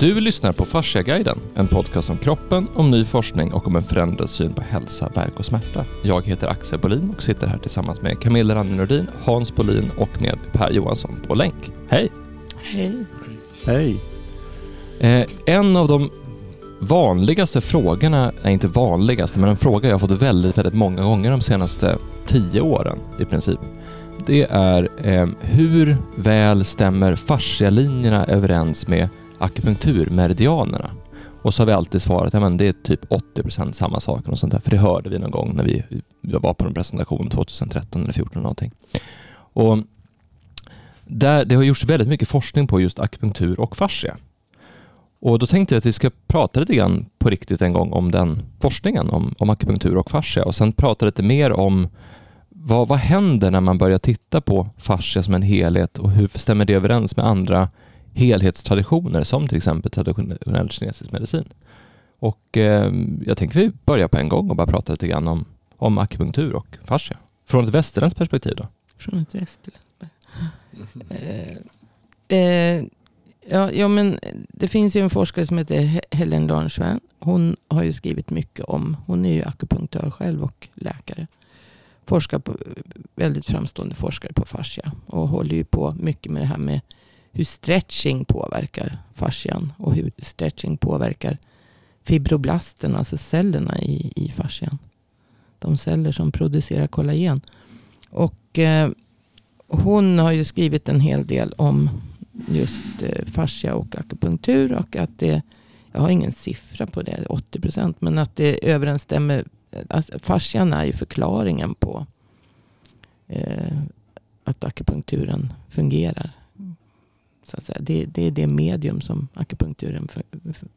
Du lyssnar på Fasciaguiden, en podcast om kroppen, om ny forskning och om en förändrad syn på hälsa, verk och smärta. Jag heter Axel Bolin och sitter här tillsammans med Camilla Ranne Nordin, Hans Bolin och med Per Johansson på länk. Hej! Hej. Hej. Eh, en av de vanligaste frågorna, är inte vanligaste, men en fråga jag har fått väldigt, väldigt många gånger de senaste tio åren i princip. Det är eh, hur väl stämmer fascialinjerna överens med akupunkturmeridianerna? Och så har vi alltid svarat att ja, det är typ 80% samma sak och sånt där, för det hörde vi någon gång när vi, var på en presentation 2013 eller 2014 någonting. Och där, det har gjorts väldigt mycket forskning på just akupunktur och fascia. Och då tänkte jag att vi ska prata lite grann på riktigt en gång om den forskningen, om, om akupunktur och fascia och sen prata lite mer om vad, vad händer när man börjar titta på fascia som en helhet och hur stämmer det överens med andra helhetstraditioner som till exempel traditionell kinesisk medicin? Och eh, jag tänker vi börjar på en gång och bara prata lite grann om, om akupunktur och fascia. Från ett västerländskt perspektiv då? Från ett västerländskt perspektiv. Eh, eh, ja, ja, men det finns ju en forskare som heter Helen Darnsven. Hon har ju skrivit mycket om, hon är ju akupunktör själv och läkare forskar på, väldigt framstående forskare på fascia. Och håller ju på mycket med det här med hur stretching påverkar fascian. Och hur stretching påverkar fibroblasterna, alltså cellerna i, i fascian. De celler som producerar kollagen. Och eh, hon har ju skrivit en hel del om just eh, fascia och akupunktur. Och att det, jag har ingen siffra på det, 80 procent. Men att det överensstämmer alltså, fascian är ju förklaringen på eh, att akupunkturen fungerar. Så att säga. Det, det är det medium som akupunkturen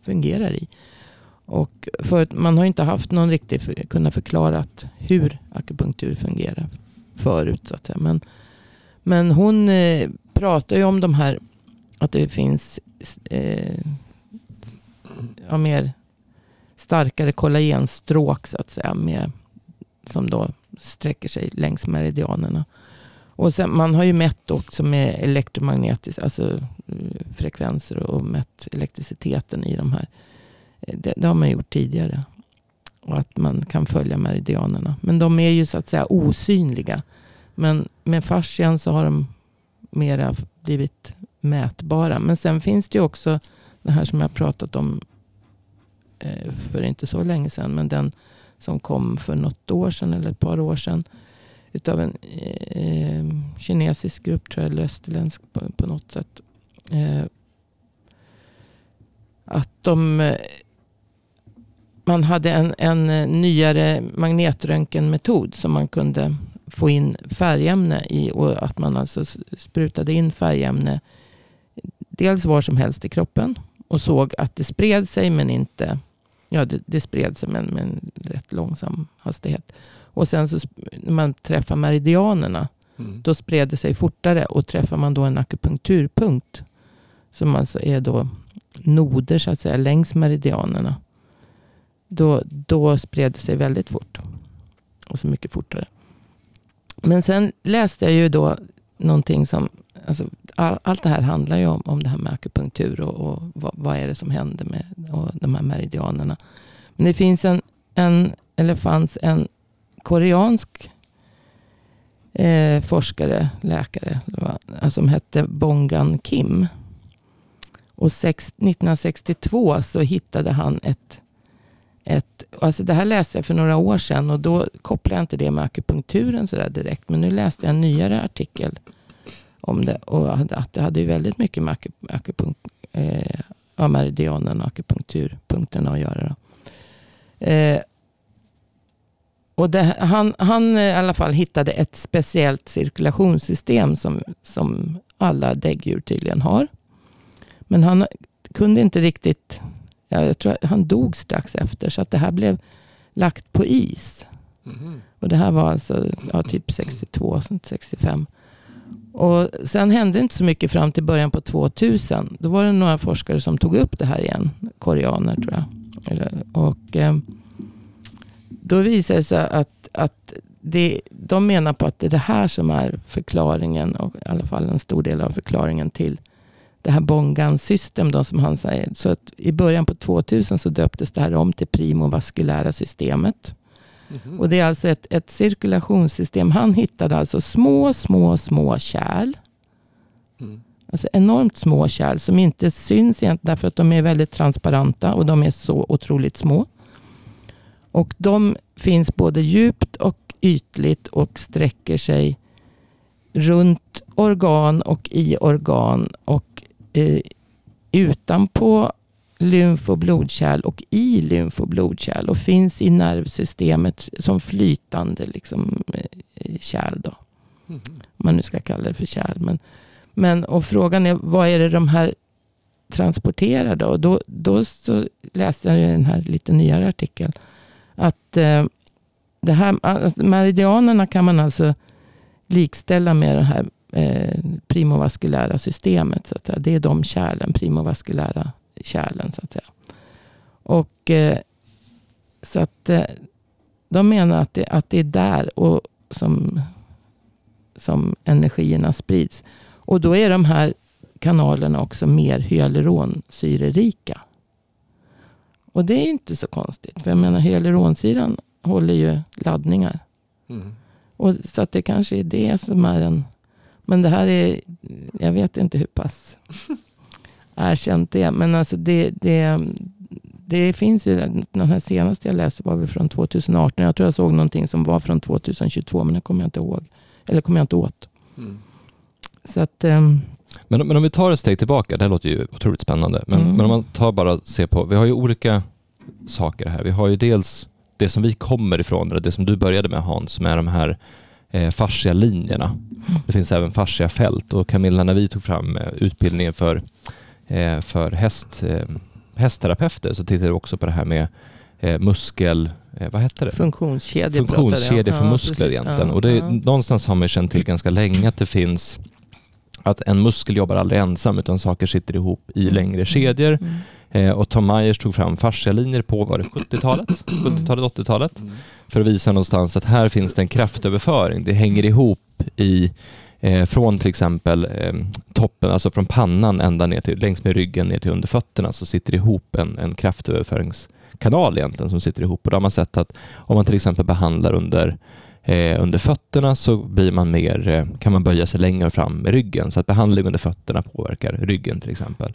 fungerar i. Och för man har inte haft någon riktig för, kunna förklara hur akupunktur fungerar förut. Så att säga. Men, men hon eh, pratar ju om de här att det finns eh, ja, mer starkare kollagenstråk så att säga. Med, som då sträcker sig längs meridianerna. Och sen, man har ju mätt också med elektromagnetisk, alltså eh, frekvenser och mätt elektriciteten i de här. Eh, det, det, har man gjort tidigare. Och att man kan följa meridianerna. Men de är ju så att säga osynliga. Men med fascian så har de mera blivit mätbara. Men sen finns det ju också det här som jag pratat om eh, för inte så länge sedan. Men den som kom för något år sedan eller ett par år sedan. Utav en eh, kinesisk grupp tror jag. Eller österländsk på, på något sätt. Eh, att de eh, man hade en, en eh, nyare magnetröntgenmetod som man kunde få in färgämne i. Och att man alltså sprutade in färgämne dels var som helst i kroppen. Och såg att det spred sig men inte ja, det, det spred sig med, med en rätt långsam hastighet. Och sen så när man träffar meridianerna. Mm. Då spred det sig fortare. Och träffar man då en akupunkturpunkt. Som alltså är då noder så att säga längs meridianerna. Då, då spred det sig väldigt fort. Och så mycket fortare. Men sen läste jag ju då någonting som alltså, all, allt det här handlar ju om, om det här med akupunktur och, och vad, vad, är det som händer med och de här meridianerna. Men det finns en, en eller fanns en koreansk eh, forskare, läkare, som alltså, hette Bongan Kim. Och sex, 1962 så hittade han ett, ett, alltså det här läste jag för några år sedan och då kopplade jag inte det med akupunkturen så direkt. Men nu läste jag en nyare artikel om det. Och att det hade ju väldigt mycket med akupunkt, eh, ja, meridianen och akupunkturpunkterna att göra. Eh, och det, han, han i alla fall hittade ett speciellt cirkulationssystem som, som alla däggdjur tydligen har. Men han kunde inte riktigt, ja, jag tror han dog strax efter, så att det här blev lagt på is. Mm. Och det här var alltså ja, typ 62, 65. Och sen hände inte så mycket fram till början på 2000. Då var det några forskare som tog upp det här igen. Koreaner tror jag. Och eh, då visade det sig att, att det, de menar på att det är det här som är förklaringen. Och I alla fall en stor del av förklaringen till det här Bongan system då som han säger. Så att i början på 2000 så döptes det här om till primovaskulära systemet. Mm. Och det är alltså ett, ett cirkulationssystem. Han hittade alltså små, små, små kärl. Mm. Alltså enormt små kärl som inte syns egentligen därför att de är väldigt transparenta och de är så otroligt små. Och de finns både djupt och ytligt och sträcker sig runt organ och i organ och eh, utanpå lymf och blodkärl och i lymf och blodkärl och finns i nervsystemet som flytande liksom, eh, kärl. Då. Mm. Om man nu ska kalla det för kärl. Men, men, och frågan är vad är det de här transporterar då? Och då, då så läste jag den här lite nyare artikeln. Att eh, det här, alltså, meridianerna kan man alltså likställa med det här eh, primovaskulära systemet. Så att säga. Det är de kärlen, primovaskulära kärlen. Så att säga. Och eh, så att eh, de menar att det, att det är där och som, som energierna sprids. Och då är de här kanalerna också mer hyaluronsyrerika. Och det är inte så konstigt. För jag menar hyaluronsyran håller ju laddningar. Mm. Och, så att det kanske är det som är en... Men det här är... Jag vet inte hur pass erkänt det är. Men alltså det, det, det finns ju... Den här senaste jag läste var väl från 2018. Jag tror jag såg någonting som var från 2022. Men det kommer jag inte ihåg. Eller kommer jag inte åt. Mm. Så att... Um, men, men om vi tar ett steg tillbaka, det här låter ju otroligt spännande. Men, mm. men om man tar bara och ser på, vi har ju olika saker här. Vi har ju dels det som vi kommer ifrån, eller det som du började med Hans, som är de här eh, fascia linjerna. Mm. Det finns även fascia fält och Camilla, när vi tog fram eh, utbildningen för, eh, för häst, eh, hästterapeuter så tittade vi också på det här med eh, muskel, eh, vad heter det? Funktionskedja. Funktionskedja för ja, muskler precis. egentligen. Ja, och det, ja. någonstans har man känt till ganska länge att det finns att en muskel jobbar aldrig ensam utan saker sitter ihop i mm. längre kedjor. Mm. Eh, och Tom Myers tog fram fascialinjer på, var det 70-talet? 70-talet, 80-talet? Mm. För att visa någonstans att här finns det en kraftöverföring. Det hänger ihop i eh, från till exempel eh, toppen, alltså från pannan ända ner till, längs med ryggen ner till under fötterna så sitter det ihop en, en kraftöverföringskanal egentligen som sitter ihop. Och då har man sett att om man till exempel behandlar under eh, under fötterna så blir man mer, eh, kan man böja sig längre fram med ryggen så att behandling under fötterna påverkar ryggen till exempel.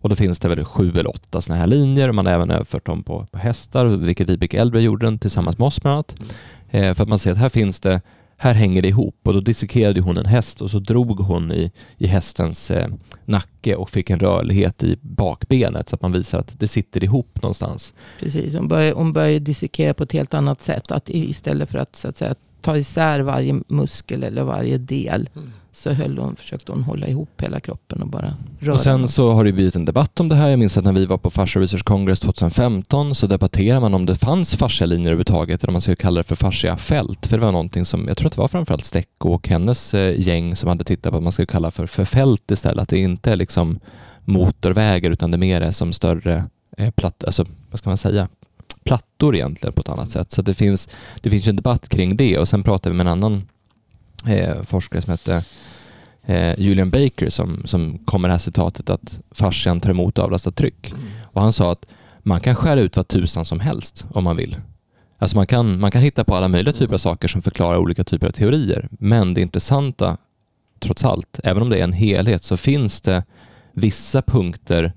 Och då finns det väl sju eller åtta sådana här linjer. Man har även överfört dem på, på hästar, vilket Vibeke Elbre gjorde den tillsammans med oss bland annat. Mm. Eh, för att man ser att här finns det, här hänger det ihop och då dissekerade hon en häst och så drog hon i, i hästens eh, nacke och fick en rörlighet i bakbenet så att man visar att det sitter ihop någonstans. Precis, hon börjar, hon börjar dissekera på ett helt annat sätt. Att istället för att, så att säga, ta isär varje muskel eller varje del. Mm. Så höll hon, försökte hon hålla ihop hela kroppen och bara röra. Och sen så har det blivit en debatt om det här. Jag minns att när vi var på Fascia Research Congress 2015 så debatterade man om det fanns fascialinjer överhuvudtaget eller om man skulle kalla det för fasciafält. För det var någonting som, jag tror att det var framförallt Stecco och hennes eh, gäng som hade tittat på att man skulle kalla för, för fält istället. Att det inte är liksom motorvägar utan det mer är som större eh, platt, alltså vad ska man säga, plattor egentligen på ett annat sätt. Så det finns, det finns en debatt kring det och sen pratade vi med en annan eh, forskare som hette eh, Julian Baker som, som kom med det här citatet att fascian tar emot avlastat tryck. Mm. Och han sa att man kan skära ut vad tusan som helst om man vill. Alltså man kan, man kan hitta på alla möjliga typer av saker som förklarar olika typer av teorier. Men det intressanta, trots allt, även om det är en helhet, så finns det vissa punkter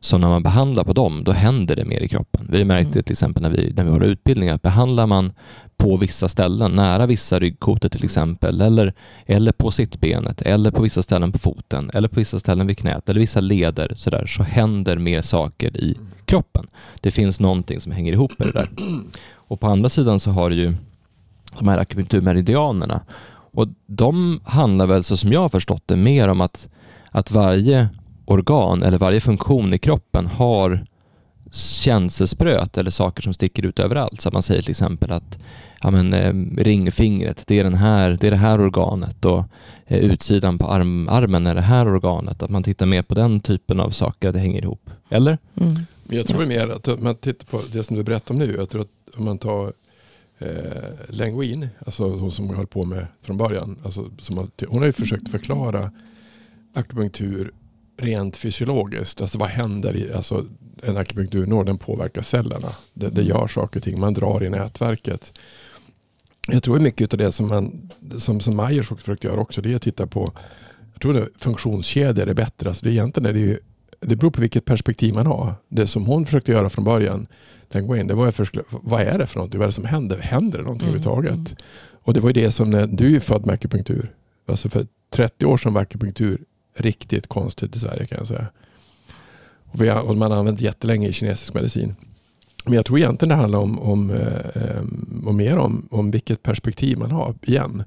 så när man behandlar på dem, då händer det mer i kroppen. Vi märkte mm. till exempel när vi, när vi har utbildningar, att behandlar man på vissa ställen, nära vissa ryggkotor till exempel, eller, eller på sittbenet, eller på vissa ställen på foten, eller på vissa ställen vid knät, eller vissa leder, så, där, så händer mer saker i kroppen. Det finns någonting som hänger ihop med det där. Och på andra sidan så har du ju de här akupunkturmeridianerna. Och de handlar väl, så som jag har förstått det, mer om att, att varje organ eller varje funktion i kroppen har känselspröt eller saker som sticker ut överallt. Så att man säger till exempel att ja, men, eh, ringfingret, det är, den här, det är det här organet och eh, utsidan på arm, armen är det här organet. Att man tittar mer på den typen av saker, att det hänger ihop. Eller? Mm. Jag tror mer att om man tittar på det som du berättar om nu, jag tror att om man tar eh, Lenguin, alltså hon som höll på med från början, alltså, som har, hon har ju försökt förklara akupunktur rent fysiologiskt. Alltså vad händer i alltså, en akupunkturnål? Den påverkar cellerna. Det, det Mm. gör saker och ting. Man drar i nätverket. Jag tror mycket av det som, man, som, som Myers också försökt göra också, det är att titta på jag tror det funktionskedjor är bättre. Alltså det, egentligen är det, ju, det beror på vilket perspektiv man har. Det som hon försökte göra från början, den går in, det var att först, vad är det för något? Vad är det som händer? Händer det någonting Mm, överhuvudtaget? mm. Och det var ju det som, när, du är född med akupunktur. Alltså för 30 år sedan var akupunktur riktigt konstigt i Sverige kan jag säga. Och, har, och man har använt jättelänge i kinesisk medicin. Men jag tror egentligen det handlar om, om, eh, eh, om mer om, om vilket perspektiv man har igen.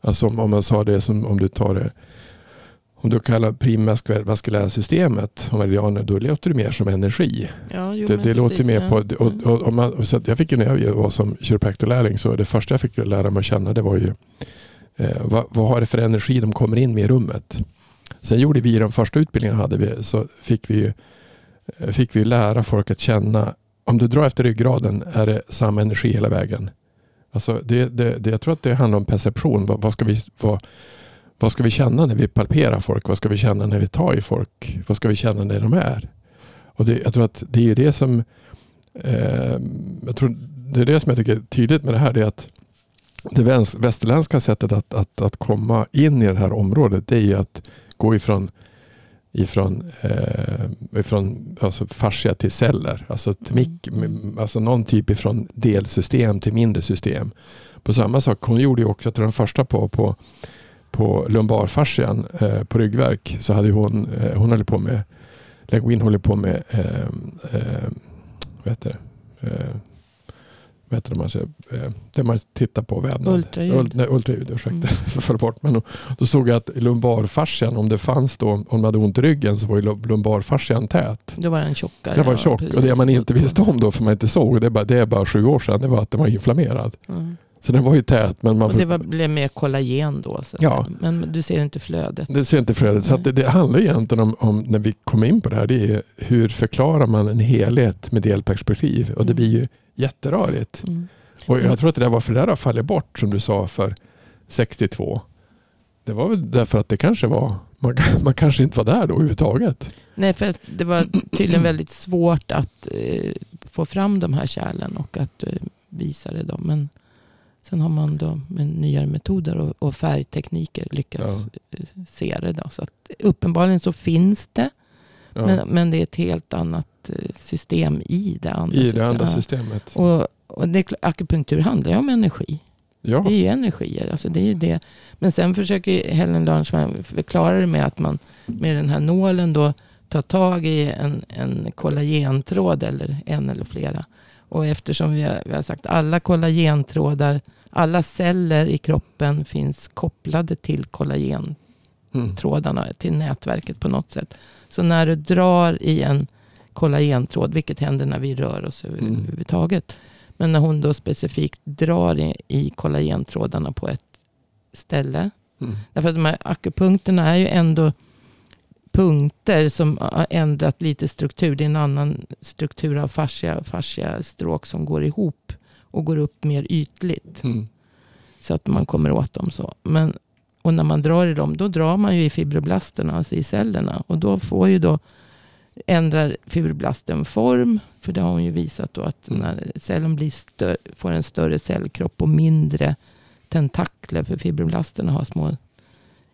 Alltså om, om man sa det som om du tar det om du kallar primvaskulära systemet om meridianer, då låter det mer som energi. Ja, jo, Det, låter precis, mer på... Och, och, och man, och så att jag fick ju när jag var som kiropraktorlärling så det första jag fick lära mig att känna det var ju eh, vad, vad har det för energi de kommer in med i rummet. Sen gjorde vi den första utbildningen hade vi, så fick vi, eh, fick vi lära folk att känna om du drar efter ryggraden är det samma energi hela vägen. Alltså det, det, det, jag tror att det handlar om perception. Vad, vad, ska vi, vad, vad ska vi känna när vi palperar folk? Vad ska vi känna när vi tar i folk? Vad ska vi känna när de är? Och det, jag tror att det är det som eh, jag tror det är det som jag tycker är tydligt med det här. Det är att det västerländska sättet att, att, att komma in i det här området det är ju att gå ifrån ifrån, eh, ifrån alltså fascia till celler. Alltså, till mik- Mm. alltså någon typ ifrån delsystem till mindre system. På samma sak, hon gjorde ju också att den första på, på, på lumbarfascian eh, på ryggverk så hade hon, eh, hon höll på med, Legwin håller på med, eh, eh, vad heter det? Heter det man säger? Eh, det man tittar på vävnad. Ultraljud. Ult, nej, ultraljud, ursäkta. Mm. Föll bort. Men då, då såg jag att lumbarfascian, om det fanns då, om man hade ont i ryggen så var ju lu- lumbarfascian tät. Då var den tjockare. Den var ja, tjock precis. och det man inte visste om då, för man inte såg, det är bara, det är bara sju år sedan, det var att den var inflammerad. Mm. Så den var ju tät. Men man Och det var, blev mer kollagen då. Så Ja. Men du ser inte flödet. Det ser inte flödet. Så det, det handlar egentligen om, om, när vi kommer in på det här, det är hur förklarar man en helhet med delperspektiv? Och det Mm. blir ju jätterörigt. Mm. Och Mm. jag tror att det där var för det där har fallit bort som du sa för 62. Det var väl därför att det kanske var, man, man kanske inte var där då överhuvudtaget. Nej, för det var tydligen väldigt svårt att eh, få fram de här kärlen och att eh, visa det. Då. Men sen har man då med nyare metoder och, och färgtekniker lyckats eh, se det. Då. Så att uppenbarligen så finns det, Ja, men, men det är ett helt annat eh, system i det andra I det systemet. andra Ja. systemet. Och, och det, akupunktur handlar ju om energi. Ja, Det är ju energier. Alltså det är ju det. Men sen försöker Helen Larsman förklara det med att man med den här nålen då tar tag i en, en kollagentråd eller en eller flera. Och eftersom vi har, vi har sagt alla kollagentrådar, alla celler i kroppen finns kopplade till kollagentrådarna, mm. till nätverket på något sätt. Så när du drar i en kollagentråd, vilket händer när vi rör oss Mm. överhuvudtaget. Men när hon då specifikt drar i, i kollagentrådarna på ett ställe. Mm. Därför att de här akupunkterna är ju ändå punkter som har ändrat lite struktur. Det är en annan struktur av fascia, fascia stråk som går ihop och går upp mer ytligt. Mm. Så att man kommer åt dem så. Men, och när man drar i dem, då drar man ju i fibroblasterna, alltså i cellerna. Och då får ju då, ändrar fibroblasten form. För det har hon ju visat då att Mm. när cellen blir stö- får en större cellkropp och mindre tentakler. För fibroblasterna har små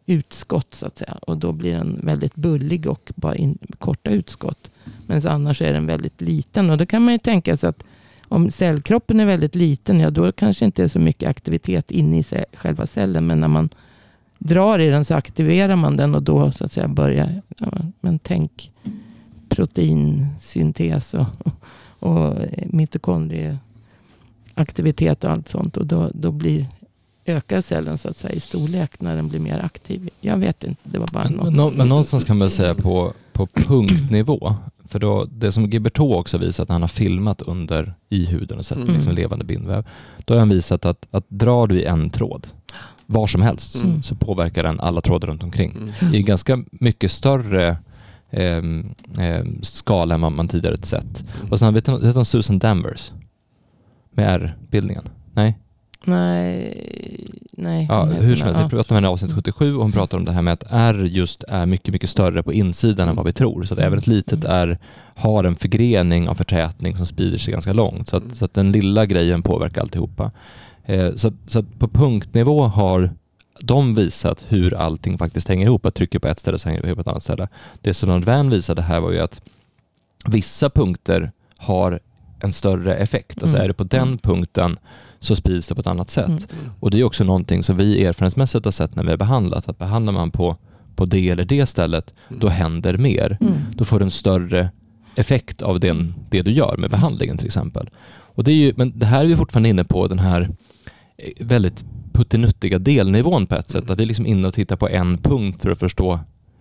utskott så att säga. Och då blir den väldigt bullig och bara in, korta utskott. Men annars är den väldigt liten. Och då kan man ju tänka sig att om cellkroppen är väldigt liten, ja då kanske inte är så mycket aktivitet inne i själva cellen. Men när man drar i den så aktiverar man den och då så att säga börjar, ja, men tänk proteinsyntes och, och mitokondrieaktivitet och allt sånt. Och då, då blir, ökar cellen så att säga i storlek när den blir mer aktiv. Jag vet inte, det var bara Men, något. men, men någonstans kan man säga på, på punktnivå. För då, det som Gilbertot också visat när han har filmat under i huden och sett Mm. liksom levande bindväv. Då har han visat att, att drar du i en tråd, var som helst, Mm. så påverkar den alla trådar runt omkring. Mm. I ganska mycket större ehm, ehm, skala än vad man tidigare sett. Och sen vet du vet du om Susan Danvers? Med R-bildningen? Nej? Nej, nej. Ja, hur som helst, vi pratade om henne i avsnitt 77 och hon pratar om det här med att R just är mycket, mycket större på insidan än vad vi tror. Så att även ett litet R har en förgrening av förtätning som sprider sig ganska långt. Så att, så att den lilla grejen påverkar alltihopa. Eh, så, så på punktnivå har de visat hur allting faktiskt hänger ihop. Att trycker på ett ställe så hänger det ihop på ett annat ställe. Det som Lord Van visade här var ju att vissa punkter har en större effekt. Alltså Mm. är det på den Mm. punkten så sprids det på ett annat sätt. Mm. Och det är också någonting som vi erfarenhetsmässigt har sett när vi har behandlat. Att behandlar man på, på det eller det stället, då händer mer. Mm. Då får du en större effekt av den, det du gör med behandlingen till exempel. Och det är ju, men det här är vi fortfarande inne på den här väldigt puttinuttiga delnivån på ett sätt. Att vi är liksom inne och tittar på en punkt för att förstå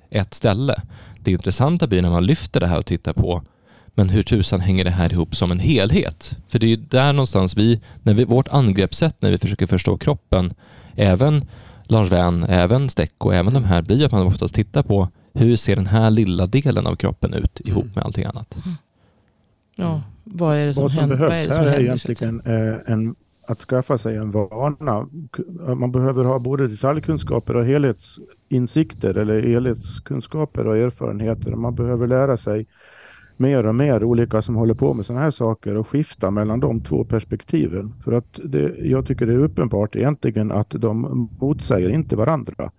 ett ställe. Det intressanta blir när man lyfter det här och tittar på men hur tusan hänger det här ihop som en helhet? För det är ju där någonstans vi, när vi, vårt angreppssätt när vi försöker förstå kroppen, även Lars Wern, även Stecco, även de här blir att man oftast tittar på hur ser den här lilla delen av kroppen ut ihop med allting annat? Ja, vad är det som Vad som händer? Vad är behövs det som här är händer, säga? egentligen eh, en, att skaffa sig en vana. Man behöver ha både detaljkunskaper och helhetsinsikter eller helhetskunskaper och erfarenheter. Man behöver lära sig mer och mer olika som håller på med sådana här saker och skifta mellan de två perspektiven. För att det, jag tycker det är uppenbart egentligen att de motsäger inte varandra.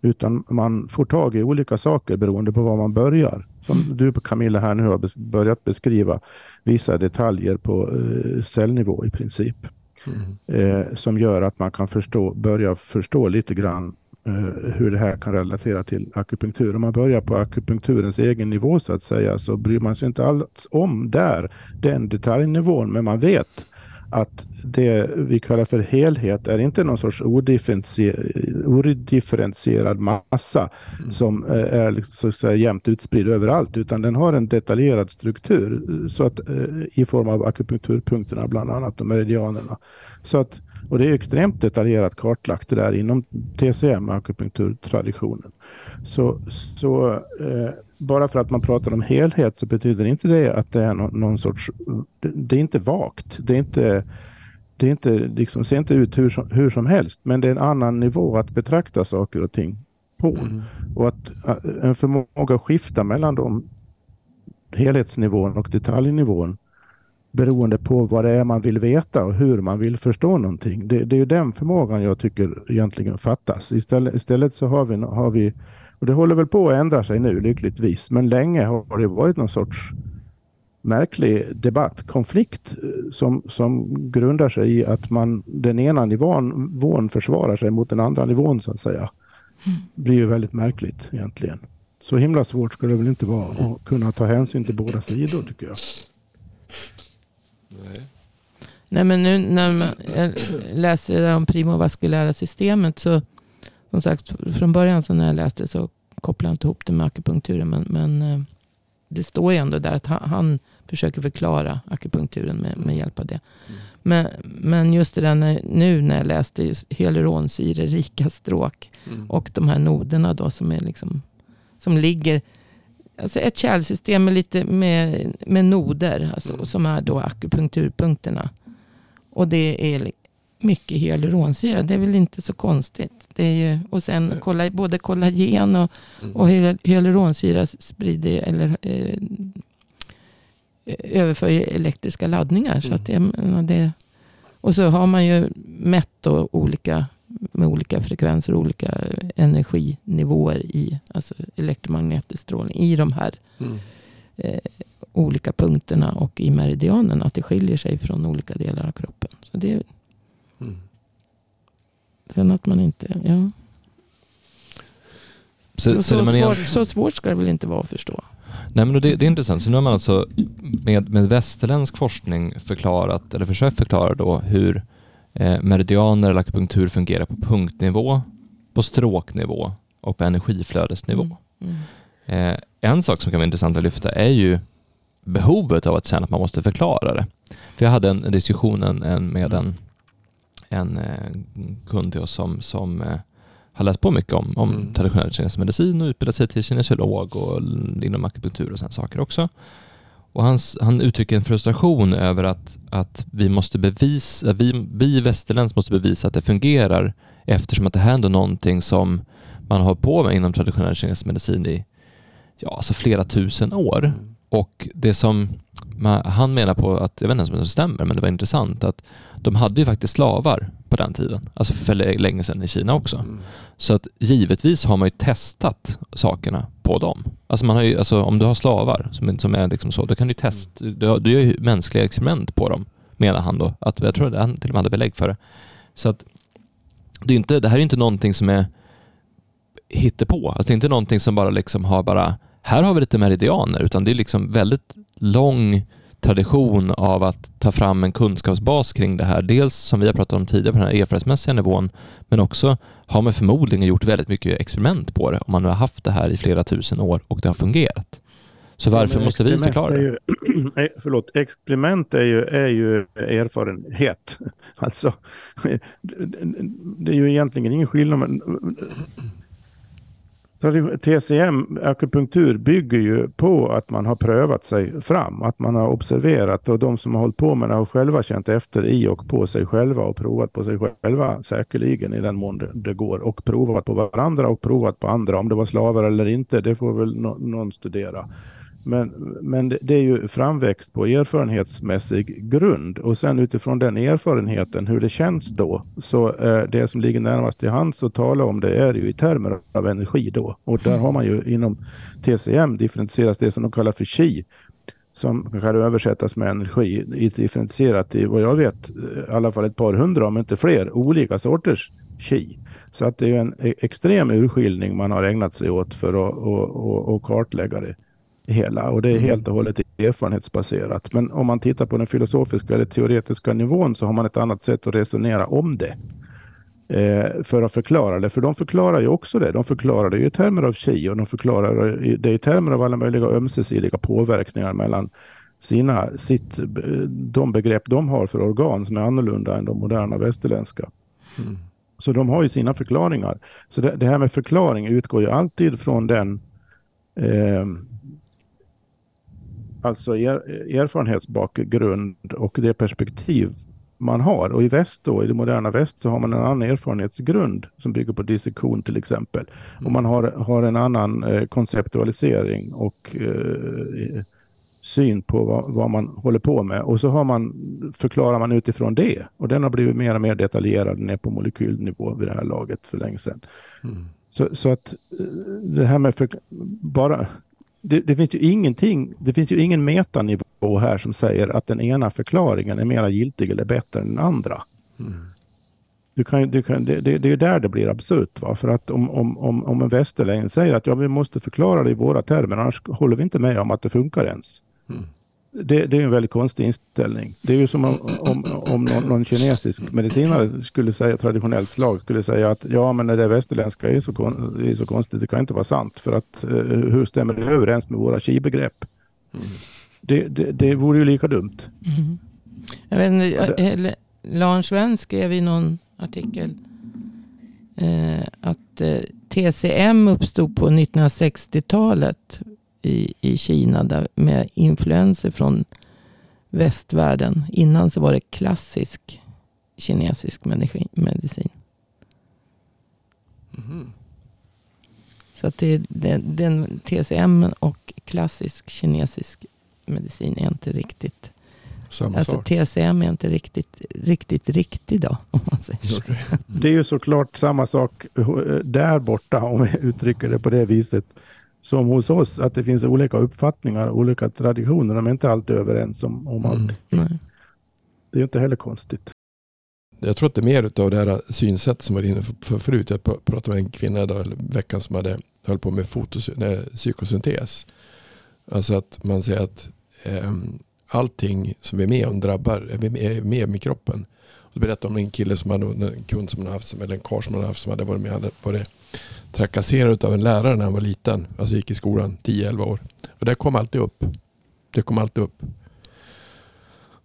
Utan man får tag i olika saker beroende på var man börjar. Som du Camilla här nu har börjat beskriva vissa detaljer på eh, cellnivå i princip. Mm. Eh, som gör att man kan förstå, börja förstå lite grann eh, hur det här kan relatera till akupunktur. Om man börjar på akupunkturens egen nivå så att säga så bryr man sig inte alls om där den detaljnivån men man vet att det vi kallar för helhet är inte någon sorts odifferentie- odifferentierad massa som eh, är liksom så att säga jämnt utspridd överallt utan den har en detaljerad struktur så att, eh, i form av akupunkturpunkterna bland annat och meridianerna. Så att, och det är extremt detaljerat kartlagt det där inom TCM, akupunkturtraditionen. Så, så eh, bara för att man pratar om helhet så betyder inte det att det är någon, någon sorts, det, det är inte vagt. Det är inte, det är inte, liksom, ser inte ut hur som, hur som helst, men det är en annan nivå att betrakta saker och ting på. Och att en förmåga att skifta mellan de helhetsnivån och detaljnivån beroende på vad det är man vill veta och hur man vill förstå någonting. Det, det är ju den förmågan jag tycker egentligen fattas. Istället, istället så har vi, har vi, och det håller väl på att ändra sig nu lyckligtvis, men länge har det varit någon sorts märklig debatt, konflikt eh, som, som grundar sig i att man den ena nivån, nivån försvarar sig mot den andra nivån så att säga. Det blir ju väldigt märkligt egentligen. Så himla svårt ska det väl inte vara att kunna ta hänsyn till båda sidor tycker jag. Nej men nu när man jag läser det där om primovaskulära systemet så som sagt från början så när jag läste så kopplade jag inte ihop det med akupunkturen men, men eh, det står ju ändå där att han, han försöker förklara akupunkturen med, med hjälp av det. Men, men just det där när, nu när jag läste just hyaluronsyre-rika stråk och de här noderna då som är liksom som ligger Alltså ett kärlsystem med, lite med, med noder, alltså, som är då akupunkturpunkterna. Och det är mycket hyaluronsyra. Det är väl inte så konstigt. Det är ju, och sen kolla, både kollagen och, och hy- hyaluronsyra sprider eller eh, överför elektriska laddningar. Så att det, jag menar, det, och så har man ju mätt då olika med olika frekvenser och olika energinivåer i alltså elektromagnetisk strålning i de här eh, olika punkterna och i meridianerna. Att det skiljer sig från olika delar av kroppen. Så det, är- sen att man inte... Ja. Så, Så, så, svårt, så svårt ska det väl inte vara att förstå. Nej men det, det är intressant. Så nu har man alltså med, med västerländsk forskning förklarat, eller försökt förklara då hur eh, meridianer eller akupunktur fungerar på punktnivå, på stråknivå och på energiflödesnivå. Mm. Mm. Eh, en sak som kan vara intressant att lyfta är ju behovet av att känna att man måste förklara det. För jag hade en en diskussion en, en, med en, en eh, kund till oss som, som eh, har läst på mycket om, om Mm. traditionell kinesisk medicin och utbildat sig till kinesiolog och inom akupunktur och sådana saker också. Och hans, han uttrycker en frustration över att, att vi måste bevisa, vi, vi västerländs måste bevisa att det fungerar eftersom att det här är ändå någonting som man har på med inom traditionell kinesisk medicin i ja, alltså flera tusen år. Mm. Och det som man, han menar på att, jag vet inte om det stämmer, men det var intressant att de hade ju faktiskt slavar på den tiden, alltså för länge sedan i Kina också. Mm. Så att givetvis har man ju testat sakerna på dem. Alltså, man har ju, alltså om du har slavar som, som är liksom så, då kan du testa, du, du gör ju mänskliga experiment på dem, menar han då. Att, jag tror att han till och med hade belägg för det. Så att det, är inte, det här är inte någonting som är hittepå. Alltså det är inte någonting som bara liksom har bara, här har vi lite meridianer, utan det är liksom väldigt lång tradition av att ta fram en kunskapsbas kring det här. Dels som vi har pratat om tidigare på den här erfarenhetsmässiga nivån, men också har man förmodligen gjort väldigt mycket experiment på det om man nu har haft det här i flera tusen år och det har fungerat. Så varför Men måste vi förklara det? förlåt, experiment är ju, är ju erfarenhet. Alltså, det är ju egentligen ingen skillnad. Men, TCM, akupunktur, bygger ju på att man har prövat sig fram, att man har observerat och de som har hållit på med det har själva känt efter i och på sig själva och provat på sig själva säkerligen i den mån det, det går och provat på varandra och provat på andra. Om det var slavar eller inte, det får väl no någon studera. Men, men det, är ju framväxt på erfarenhetsmässig grund och sen utifrån den erfarenheten, hur det känns då, så eh, det som ligger närmast till hands att tala om det är ju i termer av energi då. Och där har man ju inom TCM differentierat det som de kallar för chi, som kan översättas med energi, differentierat i vad jag vet eh, i alla fall ett par hundra, om inte fler, olika sorters chi. Så att det är en e- extrem urskiljning man har ägnat sig åt för att och, och, och kartlägga det hela och det är helt och hållet erfarenhetsbaserat. Men om man tittar på den filosofiska eller teoretiska nivån så har man ett annat sätt att resonera om det. Eh, för att förklara det, för de förklarar ju också det. De förklarar det i termer av chi och de förklarar det i termer av alla möjliga ömsesidiga påverkningar mellan sina, sitt, de begrepp de har för organ som är annorlunda än de moderna västerländska. Mm. Så de har ju sina förklaringar. Så det, det här med förklaring utgår ju alltid från den eh, alltså er, erfarenhetsbakgrund och det perspektiv man har. Och i väst då, i det moderna väst, så har man en annan erfarenhetsgrund som bygger på dissektion till exempel. Och man har, har en annan eh, konceptualisering och eh, syn på vad, vad man håller på med. Och så har man, förklarar man utifrån det. Och den har blivit mer och mer detaljerad ner på molekylnivå vid det här laget för länge sedan. Mm. Så, så att eh, det här med för, bara det, det finns ju ingenting, det finns ju ingen metanivå här som säger att den ena förklaringen är mera giltig eller bättre än den andra. Mm. Du kan, du kan, det, det, det är där det blir absurt. Va? För att om, om, om, om en västerlänning säger att ja, vi måste förklara det i våra termer, annars håller vi inte med om att det funkar ens. Mm. Det, det är en väldigt konstig inställning. Det är ju som om, om, om någon, någon kinesisk medicinare skulle säga, traditionellt slag, skulle säga att ja, men det västerländska är så, kon, är så konstigt, det kan inte vara sant. För att eh, hur stämmer det överens med våra chi-begrepp? Mm. Det, det, det vore ju lika dumt. Mm. Jag vet inte, eller, Lars Sven skrev i någon artikel eh, att eh, TCM uppstod på 1960-talet i, i Kina där, med influenser från västvärlden. Innan så var det klassisk kinesisk medicin. Mhm. Så att det, den, den TCM och klassisk kinesisk medicin är inte riktigt. Samma Alltså sak. TCM är inte riktigt, riktigt riktig då. Om man säger. Det är ju såklart samma sak eh, där borta, om vi uttrycker det på det viset, som hos oss, att det finns olika uppfattningar, olika traditioner. De är inte alltid överens om, om Mm. allt. Nej. Det är inte heller konstigt. Jag tror att det är mer av det här synsätt som var inne för, för förut. Jag pr- pratade med en kvinna idag, veckan som hade höll på med fotos, nej, psykosyntes. Alltså att man säger att ehm, allting som vi är med om drabbar, är med, med i kroppen. Och berättade om en kille som hade, en kund som hade haft, eller en karl som hade haft, som hade varit med, hade varit trakasserad av en lärare när han var liten. Alltså gick i skolan 10-11 år. Och det kom alltid upp. Det kom alltid upp.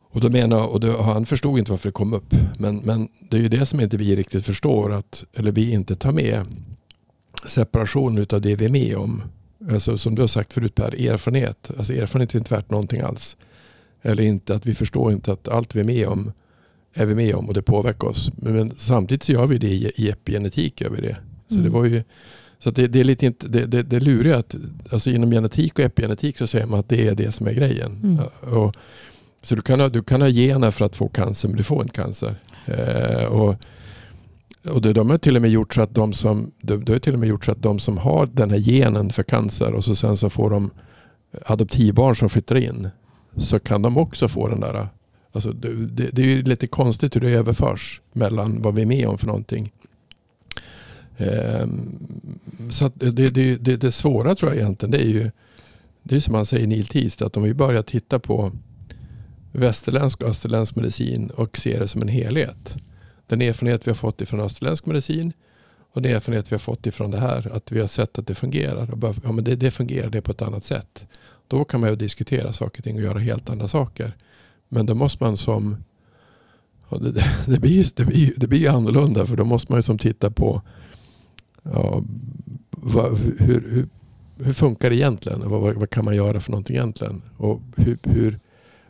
Och då menar, och då, han förstod inte varför det kom upp. Men, men det är ju det som inte vi riktigt förstår, att, eller vi inte tar med separation utav det vi är med om. Alltså, som du har sagt förut Per, erfarenhet. Alltså, erfarenhet är inte värt någonting alls. Eller inte att vi förstår inte att allt vi är med om är vi med om och det påverkar oss. Men, men samtidigt så gör vi det i, i epigenetik. Gör vi det. Så Mm. det var ju så det, det är lite inte, det, det, det luriga att alltså inom genetik och epigenetik så säger man att det är det som är grejen. Mm. Och, så du kan, ha, du kan ha gener för att få cancer men du får inte cancer. Eh, och och det, de har till och med gjort så att de som, de, de har till och med gjort så att de som har den här genen för cancer och så sen så får de adoptivbarn som flyttar in. Så kan de också få den där. Alltså det, det, det är ju lite konstigt hur det överförs mellan vad vi är med om för någonting. Ehm, så att det, det, det, det svåra tror jag egentligen det är ju det är som man säger i Neil Teast att om vi börjar titta på västerländsk och österländsk medicin och ser det som en helhet. Den erfarenhet vi har fått ifrån österländsk medicin och den erfarenhet vi har fått ifrån det här. Att vi har sett att det fungerar. Och bara, ja, men det, det fungerar det på ett annat sätt. Då kan man ju diskutera saker och ting och göra helt andra saker. Men då måste man som det, det, blir, det, blir, det blir ju annorlunda för då måste man ju som titta på ja, vad, hur, hur, hur funkar det egentligen? Vad, vad, vad kan man göra för någonting egentligen? Och hur, hur,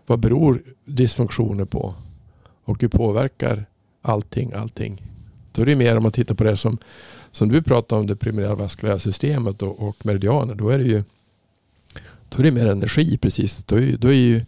vad beror dysfunktioner på? Och hur påverkar allting allting? Då är det mer om man tittar på det som, som du pratar om, det primära vaskulära systemet och, och meridianer. Då är det ju då är det mer energi precis. Då är, då är ju,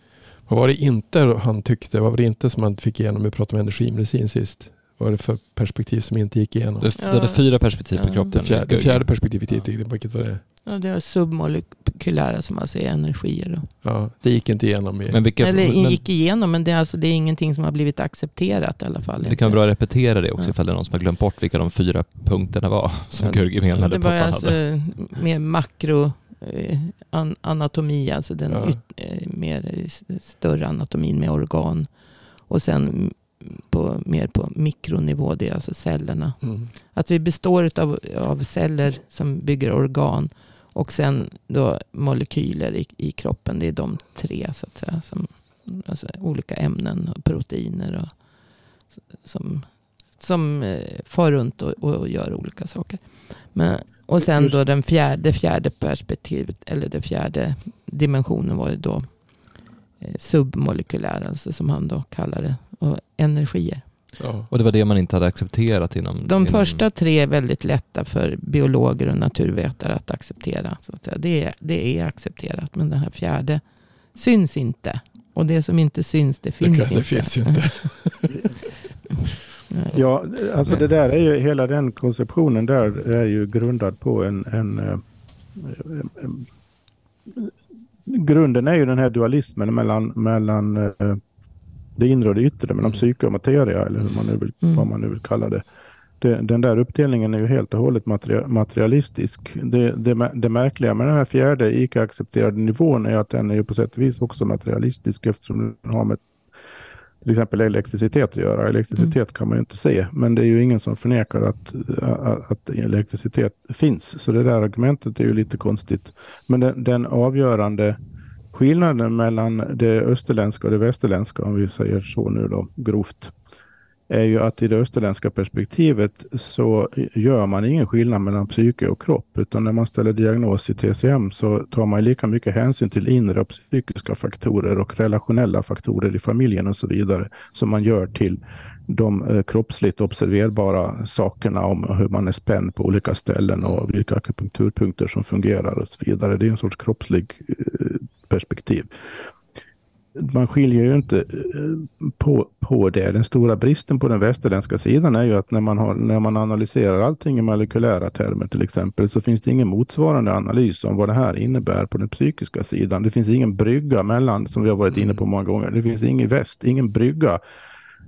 vad var det inte han tyckte? Vad var det inte som han fick igenom? Vi pratade om energimedicin sist. Var det för perspektiv som inte gick igenom? Du, du hade fyra perspektiv på Ja. kroppen. Det fjärde, det fjärde perspektivet, Ja. gick inte, vilket var det? Ja, det är submolekylära som alltså är energier. Då. Ja, det gick inte igenom. I, Men vilka, Eller men, gick igenom, men det är, alltså, det är ingenting som har blivit accepterat i alla fall. det kan vara bra att repetera det också Ja. ifall det är någon som har glömt bort vilka de fyra punkterna var som Ja, Gurgi menade det var alltså hade. mer makro eh, an, anatomi, alltså den Ja. yt, eh, mer eh, större anatomin med organ. Och sen på, mer på mikronivå, det är alltså cellerna. mm. Att vi består av, av celler som bygger organ. Och sen då molekyler i, i kroppen. Det är de tre så att säga. Som, alltså olika ämnen och proteiner. Och, som som eh, far runt och, och, och gör olika saker. Men, och sen då den fjärde, fjärde perspektivet. Eller den fjärde dimensionen var ju då submolekylär. Alltså som han då kallar det. Och energier. ja. Och det var det man inte hade accepterat inom... De inom, första tre är väldigt lätta för biologer och naturvetare att acceptera. Så att. Det, är, det är accepterat. Men den här fjärde syns inte. Och det som inte syns, det finns det, inte. det finns inte. Ja, alltså det där är ju hela den konceptionen där är ju grundad på en, en, eh, em, grunden är ju den här dualismen mellan, mellan eh, det inre och det yttre, mellan Mm. psyke och materia eller hur man nu vill, Mm. vad man nu vill kalla det. det. Den där uppdelningen är ju helt och hållet materia- materialistisk. Det, det, det märkliga med den här fjärde icke accepterade nivån är att den är ju på sätt och vis också materialistisk eftersom den har med till exempel elektricitet att göra. Elektricitet kan man ju inte se, men det är ju ingen som förnekar att, att, att elektricitet finns. Så det där argumentet är ju lite konstigt. Men den, den avgörande skillnaden mellan det österländska och det västerländska, om vi säger så nu då grovt, är ju att i det österländska perspektivet så gör man ingen skillnad mellan psyke och kropp, utan när man ställer diagnos i TCM så tar man lika mycket hänsyn till inre och psykiska faktorer och relationella faktorer i familjen och så vidare som man gör till de eh, kroppsligt observerbara sakerna om hur man är spänd på olika ställen och vilka akupunkturpunkter som fungerar och så vidare. Det är en sorts kroppslig eh, perspektiv. Man skiljer ju inte eh, på, på det. Den stora bristen på den västerländska sidan är ju att när man, har, när man analyserar allting i molekylära termer till exempel så finns det ingen motsvarande analys om vad det här innebär på den psykiska sidan. Det finns ingen brygga mellan, som vi har varit inne på många gånger, det finns ingen väst, ingen brygga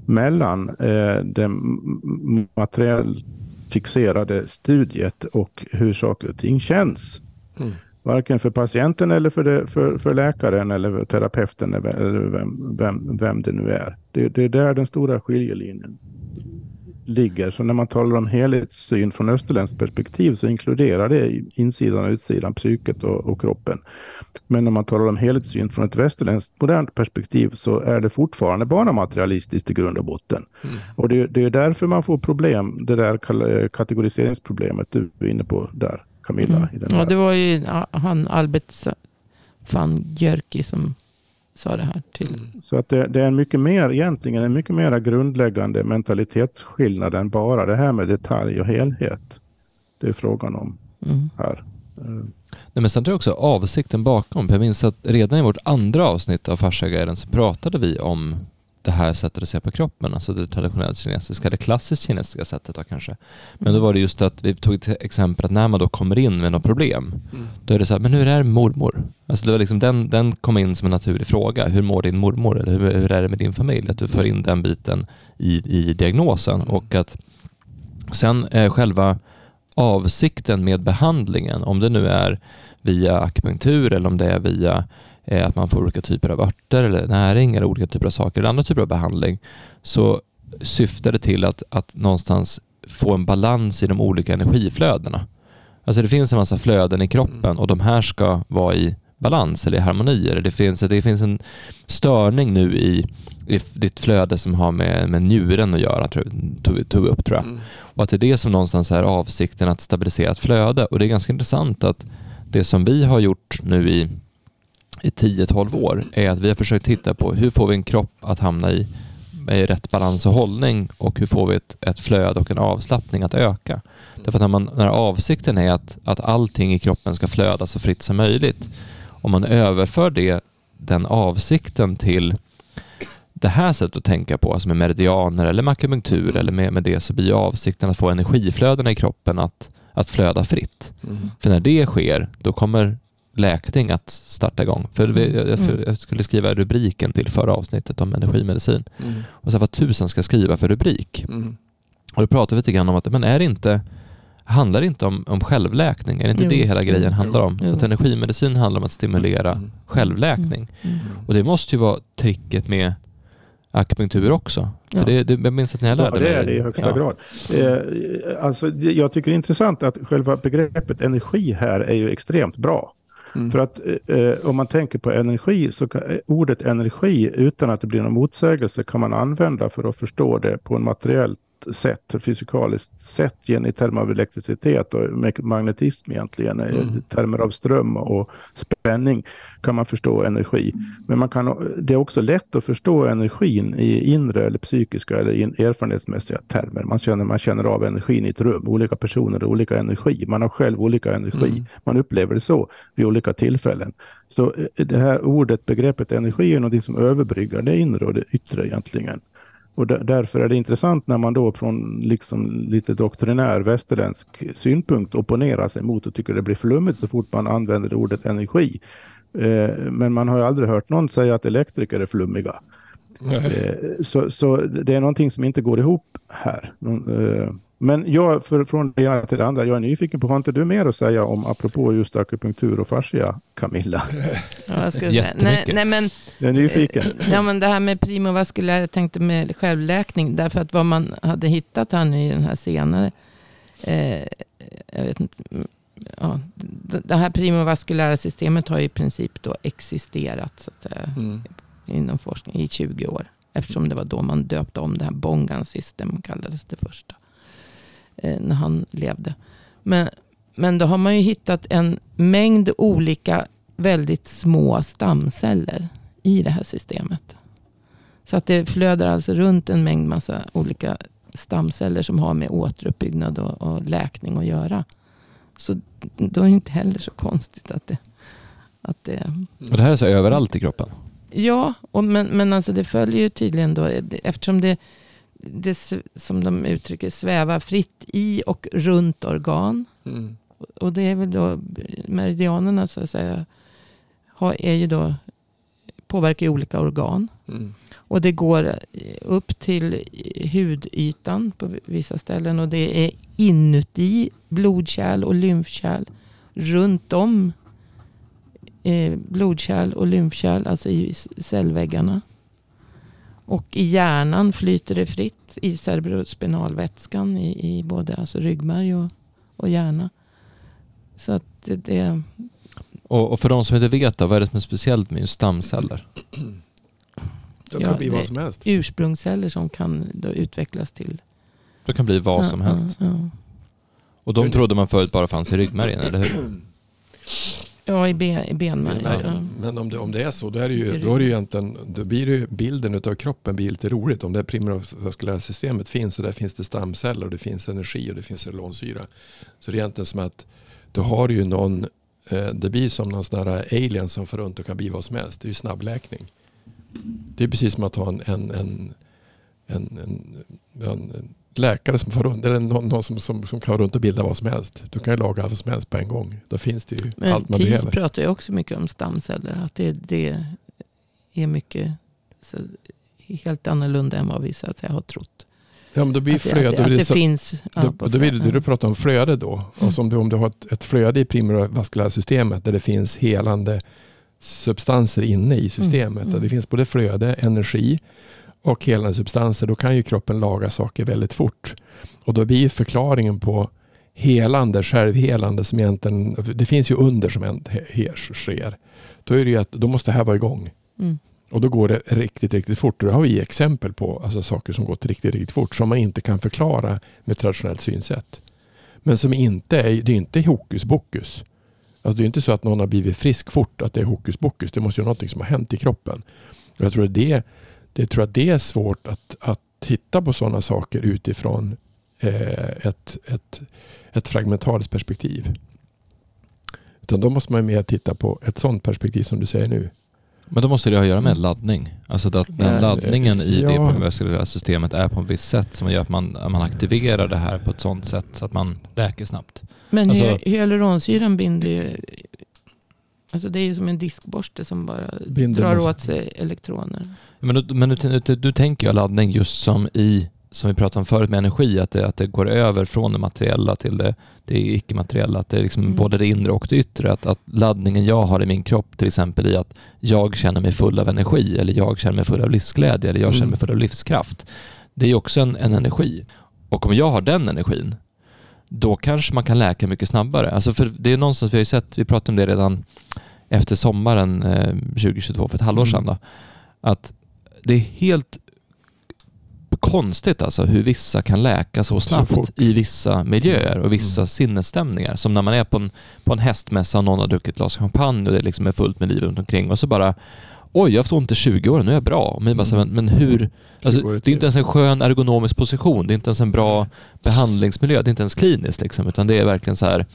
mellan eh, det m- materiellt fixerade studiet och hur saker och ting känns. Mm. Varken för patienten eller för, det, för, för läkaren eller för terapeuten eller vem, vem, vem det nu är. Det, det är där den stora skiljelinjen ligger. Så när man talar om helhetssyn från österländskt perspektiv så inkluderar det insidan och utsidan, psyket och, och kroppen. Men när man talar om helhetssyn från ett västerländskt modernt perspektiv så är det fortfarande bara materialistiskt i grund och botten. Mm. Och det, det är därför man får problem, det där kal- kategoriseringsproblemet du är inne på där, Camilla. Mm. I den här. Ja, det var ju ja, han Albert van Gjörki som sa det här till. Mm. Så att det, det är en mycket mer, egentligen en mycket mer grundläggande mentalitetsskillnad än bara det här med detalj och helhet. Det är frågan om Mm. här. Nej, men sen tror jag också avsikten bakom. För jag minns att redan i vårt andra avsnitt av Fasciaguiden så pratade vi om det här sättet att se på kroppen, alltså det traditionellt kinesiska, det klassiskt kinesiska sättet då kanske. Men då var det just att vi tog ett exempel att när man då kommer in med något problem, Mm. då är det så här, men hur är det med mormor? Alltså det var liksom den, den kom in som en naturlig fråga. Hur mår din mormor? Eller hur, hur är det med din familj? Att du för in den biten i, i diagnosen och att sen eh, själva avsikten med behandlingen, om det nu är via akupunktur eller om det är via att man får olika typer av örter eller näring eller olika typer av saker eller andra typer av behandling, så syftar det till att, att någonstans få en balans i de olika energiflödena. Alltså det finns en massa flöden i kroppen och de här ska vara i balans eller i harmoni. Eller det, finns, det finns en störning nu i, i ditt flöde som har med, med njuren att göra, tror jag, tog, tog vi upp tror jag. Mm. Och att det är det som någonstans är avsikten att stabilisera ett flöde. Och det är ganska intressant att det som vi har gjort nu i, i 10-12 år är att vi har försökt titta på hur får vi en kropp att hamna i, i rätt balans och hållning och hur får vi ett, ett flöde och en avslappning att öka. Därför att när, man, när avsikten är att, att allting i kroppen ska flöda så fritt som möjligt, om man överför det, den avsikten till det här sättet att tänka på, alltså med meridianer eller med akupunktur eller med, med det, så blir avsikten att få energiflödena i kroppen att, att flöda fritt. Mm. För när det sker, då kommer läkning att starta igång. För vi- jag, jag, Mm. jag skulle skriva rubriken till förra avsnittet om energimedicin. Mm. Och så vad tusan ska jag skriva för rubrik? Mm. Och då pratade vi lite grann om att, men är det inte, handlar det inte om, om självläkning? Är det inte Jo. det hela grejen Mm. handlar om? Jo. Att energimedicin handlar om att stimulera Mm. självläkning. Mm. Och det måste ju vara tricket med akupunktur också. Ja. För det, det, jag minns att när jag lärde Ja, det är det i högsta Ja. grad. Eh, alltså, jag tycker det är intressant att själva begreppet energi här är ju extremt bra. Mm. För att eh, eh, om man tänker på energi så kan, eh, ordet energi utan att det blir någon motsägelse kan man använda för att förstå det på en materiellt sätt, fysikaliskt sätt i termer av elektricitet och mag- magnetism egentligen, Mm. i termer av ström och spänning kan man förstå energi. Men man kan, det är också lätt att förstå energin i inre eller psykiska eller in, erfarenhetsmässiga termer. Man känner, man känner av energin i ett rum, olika personer har olika energi. Man har själv olika energi. Mm. Man upplever det så vid olika tillfällen. Så eh, det här ordet, begreppet energi är något som överbryggar det inre och det yttre egentligen. Och där, därför är det intressant när man då från liksom lite doktrinär västerländsk synpunkt opponerar sig mot och tycker det blir flummigt så fort man använder ordet energi. Eh, men man har ju aldrig hört någon säga att elektriker är flummiga. Eh, så, så det är någonting som inte går ihop här. Eh, Men jag, för, från det ena till det andra, jag är nyfiken på, har inte du mer att säga om, apropå just akupunktur och fascia, Camilla? Ja, jag ska säga. Nej, nej, men, Jag är nyfiken. ja, men det här med primovaskulär, jag tänkte med självläkning, därför att vad man hade hittat här nu i den här senare, eh, jag vet inte, mm, ja, det här primovaskulära systemet har ju i princip då existerat så att säga, Mm. inom forskning i 20 år. Eftersom det var då man döpte om det här Bongan system, kallades det första. Eh, när han levde. Men, men då har man ju hittat en mängd olika väldigt små stamceller i det här systemet. Så att det flödar alltså runt en mängd massa olika stamceller som har med återuppbyggnad och, och läkning att göra. Så då är det inte heller så konstigt att det, att det Och det här är så överallt i kroppen. Ja, och men, men alltså det följer ju tydligen då, eftersom det, det som de uttrycker svävar fritt i och runt organ. Mm. Och det är väl då meridianerna så att säga, har, är ju då, påverkar ju olika organ. Mm. Och det går upp till hudytan på vissa ställen. Och det är inuti blodkärl och lymfkärl. Runt om eh, blodkärl och lymfkärl, alltså i cellväggarna. Och i hjärnan flyter det fritt i cerebrospinalvätskan i, i både alltså ryggmärg och, och hjärna. Så att det, det Och, och för de som inte vet då, vad är det som är speciellt med just stamceller? Det kan Ja, bli vad som helst. ursprungsceller som kan då utvecklas till Det kan bli vad Ja, som helst. ja, ja. Och de trodde man förut bara fanns i ryggmärgen, eller hur? Ja, i, ben, i benmärgen. Men, Ja. men om, det, om det är så, då är det ju, då är det ju egentligen, då blir det ju bilden utav kroppen blir lite roligt. Om det primäravaskulära systemet finns och där finns det stamceller och det finns energi och det finns cellulonsyra. Så det är egentligen som att då har du ju någon, eh, det blir som någon sån här alien som får runt och kan bli vad som helst. Det är ju snabbläkning. Det är precis som att ha en, en, en, en, en, en, en läkare som får runt, eller någon, någon som, som, som kan runt och bilda vad som helst. Du kan ju laga vad som helst på en gång. Då finns det ju Men allt man behöver. pratar ju också mycket om stamceller. Att det, det är mycket så, helt annorlunda än vad vi så att säga, har trott. Ja men då blir Att det, flöde. att det, att blir det så- finns. ja, Då, då blir det, flöden. du pratar om flöde då. Mm. Alltså om, du, om du har ett, ett flöde i primäravaskulära systemet där det finns helande substanser inne i systemet. Mm, mm. Det finns både flöde, energi och helande substanser. Då kan ju kroppen laga saker väldigt fort. Och då blir förklaringen på helande, självhelande som egentligen, det finns ju under som sker. Då är det ju att då måste det här vara igång. Mm. Och då går det riktigt, riktigt fort. Och det har vi exempel på alltså saker som gått riktigt, riktigt fort som man inte kan förklara med traditionellt synsätt. Men som inte är, det är inte hokus pokus. Alltså det är inte så att någon har blivit frisk fort, att det är hokus pokus. Det måste ju vara någonting som har hänt i kroppen. Och jag tror att det, det, tror att det är svårt att, att titta på sådana saker utifrån eh, ett, ett, ett fragmentariskt perspektiv. Utan då måste man mer titta på ett sådant perspektiv som du säger nu. Men då måste det ha att göra med laddning. Alltså att den Ja. laddningen i det Ja. primäravaskulära systemet är på ett visst sätt som gör att man, att man aktiverar det här på ett sånt sätt så att man läker snabbt. Men Alltså- hy- hyaluronsyran binder ju... Alltså det är ju som en diskborste som bara drar åt sig elektroner. Men, du, men du, du, du tänker ju laddning just som i, som vi pratade om förut med energi, att det, att det går över från det materiella till det, det icke-materiella. Att det är liksom Mm. både det inre och det yttre. Att, att laddningen jag har i min kropp, till exempel i att jag känner mig full av energi, eller jag känner mig full av livsglädje, eller jag känner Mm. mig full av livskraft. Det är också en, en energi. Och om jag har den energin, då kanske man kan läka mycket snabbare. Alltså för det är någonstans, vi har sett, vi pratade om det redan efter sommaren eh, 2022, för ett halvår Mm. sedan då, att det är helt konstigt alltså hur vissa kan läka så Så snabbt fort. i vissa miljöer och vissa Mm. sinnesstämningar. Som när man är på en, på en hästmässa och någon har druckit ett glas champagne och det liksom är fullt med liv runt omkring och så bara Oj, jag har haft ont i 20 år, nu är jag bra. Man bara så, här, men, men hur? Alltså, det är inte ens en skön ergonomisk position, det är inte ens en bra behandlingsmiljö, det är inte ens kliniskt liksom, utan det är verkligen så här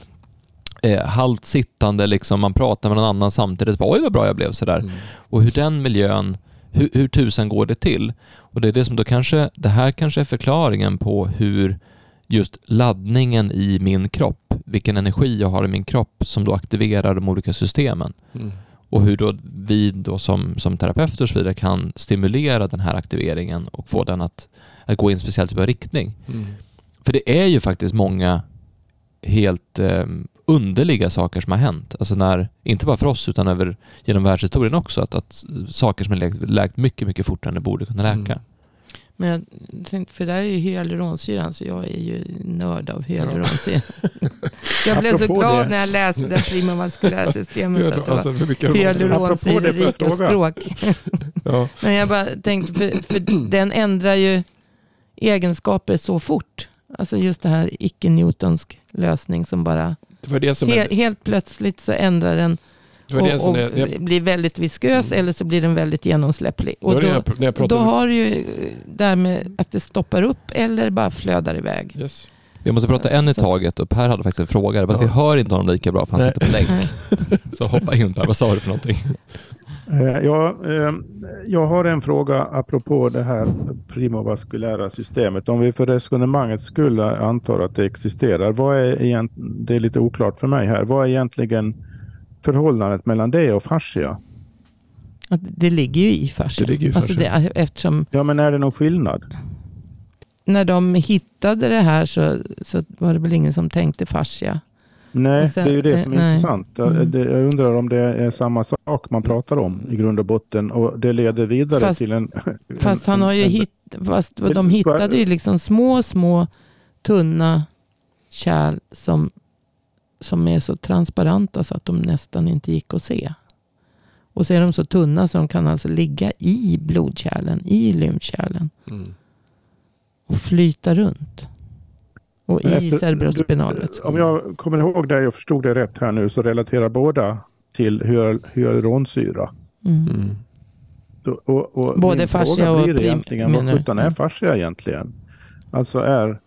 eh, halt sittande, liksom, man pratar med någon annan samtidigt. Bara, Oj, vad bra jag blev sådär. Mm. Och hur den miljön, hur, hur tusen går det till? Och det är det som då kanske, det här kanske är förklaringen på hur just laddningen i min kropp, vilken energi jag har i min kropp som då aktiverar de olika systemen. Mm. Och hur då vi då som, som terapeuter och så vidare kan stimulera den här aktiveringen och få den att, att gå i en speciell typ av riktning. Mm. För det är ju faktiskt många helt eh, underliga saker som har hänt. Alltså när, inte bara för oss utan över, genom världshistorien också. Att, att saker som är läkt, läkt mycket, mycket fortare än det borde kunna läka. Mm. Men jag tänkte, för där är ju hyaluronsyran, så jag är ju nörd av hyaluronsyra. så jag blev så glad det. när jag läste det primäravaskulära systemet. att det var Alltså, mycket hyaluronsyrerika stråk. ja. Men jag bara tänkte, för, för den ändrar ju egenskaper så fort. Alltså just det här icke-Newtonsk lösning som bara Det var det som he, är, helt plötsligt så ändrar den det var det och, som och jag, blir väldigt viskös eller så blir den väldigt genomsläpplig. Och då, jag, jag då har du ju det här med att det stoppar upp eller bara flödar iväg. Yes. Vi måste prata Så- en i så- taget och Per hade faktiskt en fråga. Ja. vi hör inte honom lika bra för han Nej. sitter på länk. Så hoppa in Per, vad sa du för någonting? Eh, Ja, eh, jag har en fråga apropå det här primovaskulära systemet. Om vi för resonemangets skull antar att det existerar. Vad är egent, det är lite oklart för mig här. Vad är egentligen förhållandet mellan det och fascia? Det ligger ju i fascia. Det ligger i Alltså fascia. det, eftersom Ja, men är det någon skillnad? när de hittade det här så, så var det väl ingen som tänkte fascia. Nej, sen- det är ju det som är eh, nej. intressant. Jag, Mm. det, jag undrar om det är samma sak man pratar om i grund och botten och det leder vidare Fast- till en... Fast en, han har ju en- hitt, fast de hittade ju liksom små, små tunna kärl som, som är så transparenta så att de nästan inte gick att se. Och så är de så tunna så de kan alltså ligga i blodkärlen, i lymfkärlen Mm. och flyta runt. Och i cerebrospinalet. Om jag kommer ihåg det och förstod det rätt här nu så relaterar båda till hyaluronsyra. Mm. Mm. Och, och Både fascia och prim, egentligen, Vad sjutton är mm. fascia egentligen? Alltså är,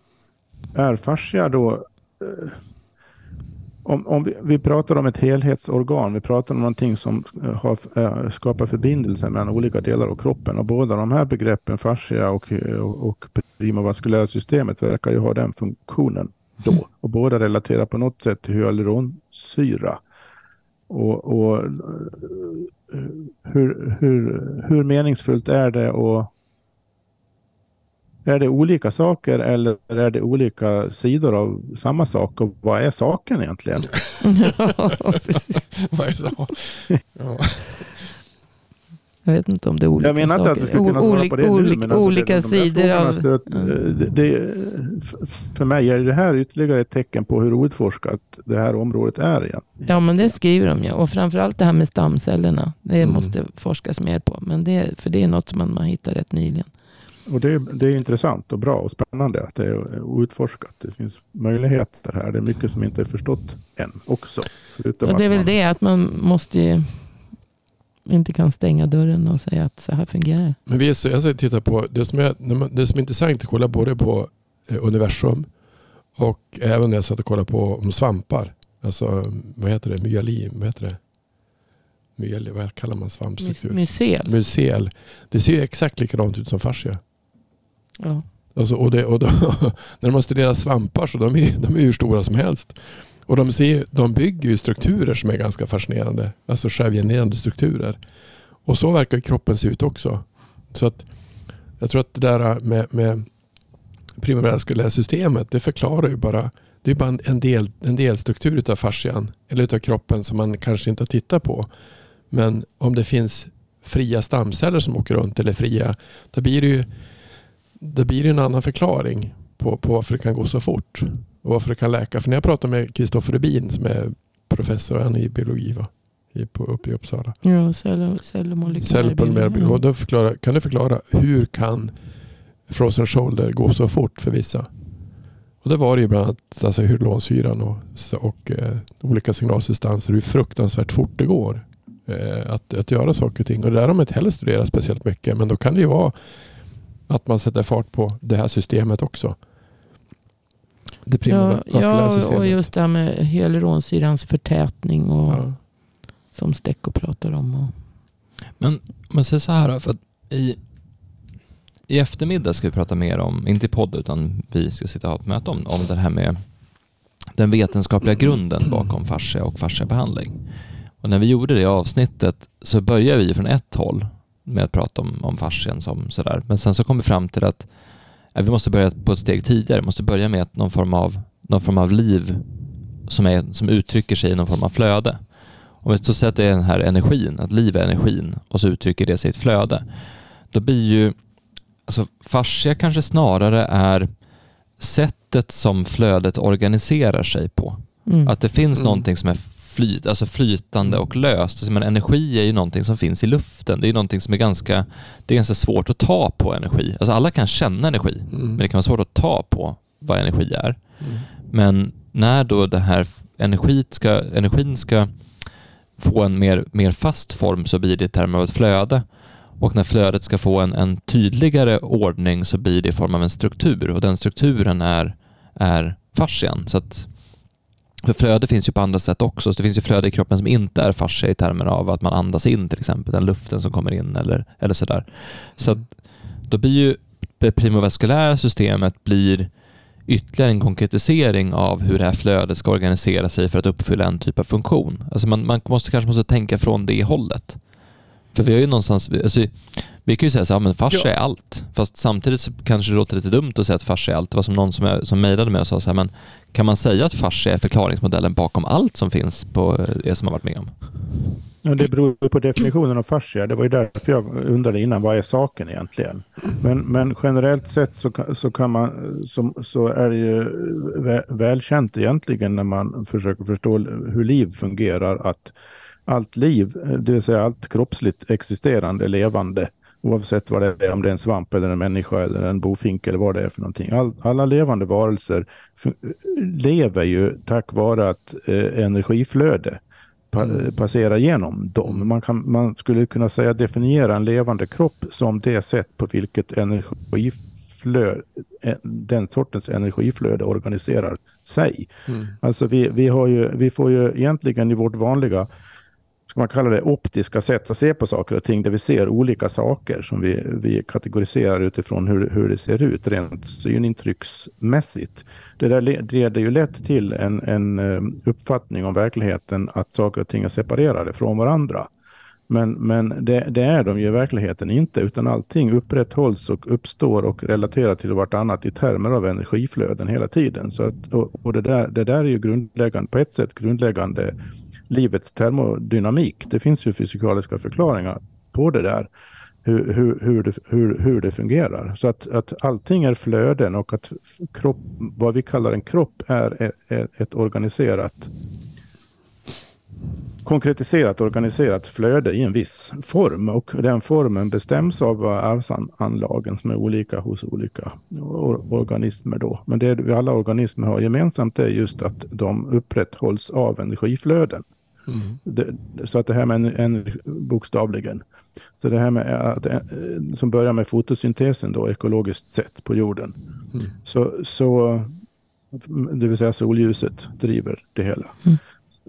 är fascia då eh, om, om vi, vi, pratar om ett helhetsorgan, vi pratar om någonting som eh, har, äh, skapar förbindelser mellan olika delar av kroppen och båda de här begreppen, fascia och, och, och primovaskulära systemet verkar ju ha den funktionen då och båda relaterar på något sätt till hyaluronsyra. Och, och eh, hur, hur, hur meningsfullt är det att är det olika saker eller är det olika sidor av samma sak? Och vad är saken egentligen? ja, precis. vad är saken? Ja. Jag vet inte om det är olika Jag menar inte att du skulle kunna svara på det nu, men alltså olika det, sidor av... Stöt, det, det, för mig är det här ytterligare ett tecken på hur outforskat det här området är igen. Ja, men det skriver de ju. Och framförallt det här med stamcellerna. Det mm. måste forskas mer på. Men det, för det är något som man, man hittar rätt nyligen. Och det, det, är intressant och bra och spännande att det är outforskat. Det finns möjligheter här. Det är mycket som inte är förstått än också. och det är väl man... det att man måste ju inte kan stänga dörren och säga att så här fungerar det. Men vi är så, jag tittar på det som, är, det som är intressant att kolla både på eh, universum och även när jag satt och kollade på om svampar. Alltså vad heter det? Myelin, vad heter det? Myel, vad kallar man svampstruktur? Mycel. Mycel. Det ser ju exakt likadant ut som fascia. Ja. Alltså, och det, och då, när man studerar svampar så de är de är hur stora som helst. Och de, ser, de bygger ju strukturer som är ganska fascinerande. Alltså självgenererande strukturer. Och så verkar kroppen se ut också. Så att jag tror att det där med, med primärvaskulära systemet, det förklarar ju bara det är bara en, del, en delstruktur av fascian eller av kroppen som man kanske inte har tittat på. Men om det finns fria stamceller som åker runt eller fria, då blir det ju då blir det en annan förklaring på, på varför det kan gå så fort och varför det kan läka. För när jag pratar med Kristoffer Rubin som är professor han är i biologi va? I, på, uppe i Uppsala. Ja, cell, cell och molekylär biologi. Då förklara, kan du förklara hur kan frozen shoulder gå så fort för vissa? Och det var det ju bland annat alltså hyalonsyran och, och eh, olika signalsubstanser, hur fruktansvärt fort det går eh, att, att göra saker och ting. Och det där har man inte heller studerat speciellt mycket. Men då kan det ju vara att man sätter fart på det här systemet också. Det ja, ja och just det här med hyaluronsyrans förtätning och ja. som Stecco pratar om. Och. Men man säger så här, för att i, i eftermiddag ska vi prata mer om, inte i podd utan vi ska sitta och ha ett möte om, om det här med den vetenskapliga grunden bakom fascia och fasciabehandling. Och när vi gjorde det avsnittet så började vi från ett håll med att prata om, om fascian som sådär. Men sen så kom vi fram till att vi måste börja på ett steg tidigare. Vi måste börja med någon form av, någon form av liv som, är, som uttrycker sig i någon form av flöde. Om vi så säger att det är den här energin, att liv är energin och så uttrycker det sig i ett flöde. Då blir ju, alltså fascia kanske snarare är sättet som flödet organiserar sig på. Mm. Att det finns mm. någonting som är flyt, alltså flytande och löst. Alltså, men energi är ju någonting som finns i luften. Det är någonting som är ganska, det är ganska svårt att ta på energi. Alltså alla kan känna energi, mm. men det kan vara svårt att ta på vad energi är. Mm. Men när då det här energi ska, energin ska få en mer, mer fast form så blir det i termer av ett flöde. Och när flödet ska få en, en tydligare ordning så blir det i form av en struktur och den strukturen är, är fascian. Så att för flöde finns ju på andra sätt också. Så det finns ju flöde i kroppen som inte är fascia i termer av att man andas in till exempel, den luften som kommer in eller, eller sådär. Så att då blir ju det primovaskulära systemet blir ytterligare en konkretisering av hur det här flödet ska organisera sig för att uppfylla en typ av funktion. Alltså man, man måste, kanske måste tänka från det hållet. För vi har ju någonstans, alltså vi, kan ju säga så här, men fascia ja. är allt. Fast samtidigt så kanske det låter lite dumt att säga att fascia är allt. Det var som någon som, som mejlade mig och sa så här, men kan man säga att fascia är förklaringsmodellen bakom allt som finns på det som har varit med om? Ja, det beror på definitionen av fascia. Det var ju därför jag undrade innan, vad är saken egentligen? Men, men generellt sett så, så, kan man, så, så är det ju välkänt egentligen när man försöker förstå hur liv fungerar att allt liv, det vill säga allt kroppsligt existerande, levande, Oavsett vad det är, om det är en svamp eller en människa eller en bofink eller vad det är för någonting. All, alla levande varelser lever ju tack vare att eh, energiflöde pa, mm. passerar genom dem. Man, kan, man skulle kunna säga definiera en levande kropp som det sätt på vilket energiflöde, eh, den sortens energiflöde organiserar sig. Mm. Alltså vi, vi, har ju, vi får ju egentligen i vårt vanliga ska man kalla det, optiska sätt att se på saker och ting, där vi ser olika saker som vi, vi kategoriserar utifrån hur, hur det ser ut rent synintrycksmässigt. Det där leder ju lätt till en, en eh, uppfattning om verkligheten att saker och ting är separerade från varandra. Men, men det, det, är de ju i verkligheten inte, utan allting upprätthålls och uppstår och relaterar till vartannat i termer av energiflöden hela tiden. Så att, och, och det, där, det där är ju grundläggande, på ett sätt grundläggande livets termodynamik. Det finns ju fysikaliska förklaringar på det där. Hur, hur, hur, det, hur, hur det fungerar. Så att, att allting är flöden och att kropp, vad vi kallar en kropp är, är ett organiserat konkretiserat organiserat flöde i en viss form och den formen bestäms av arvsanlagen som är olika hos olika organismer. Då. Men det vi alla organismer har gemensamt är just att de upprätthålls av energiflöden. Mm. Det, så att det här med en, en, bokstavligen. Så det här med att, eh, som börjar med fotosyntesen då ekologiskt sett på jorden. Mm. Så, så det vill säga solljuset driver det hela. Mm.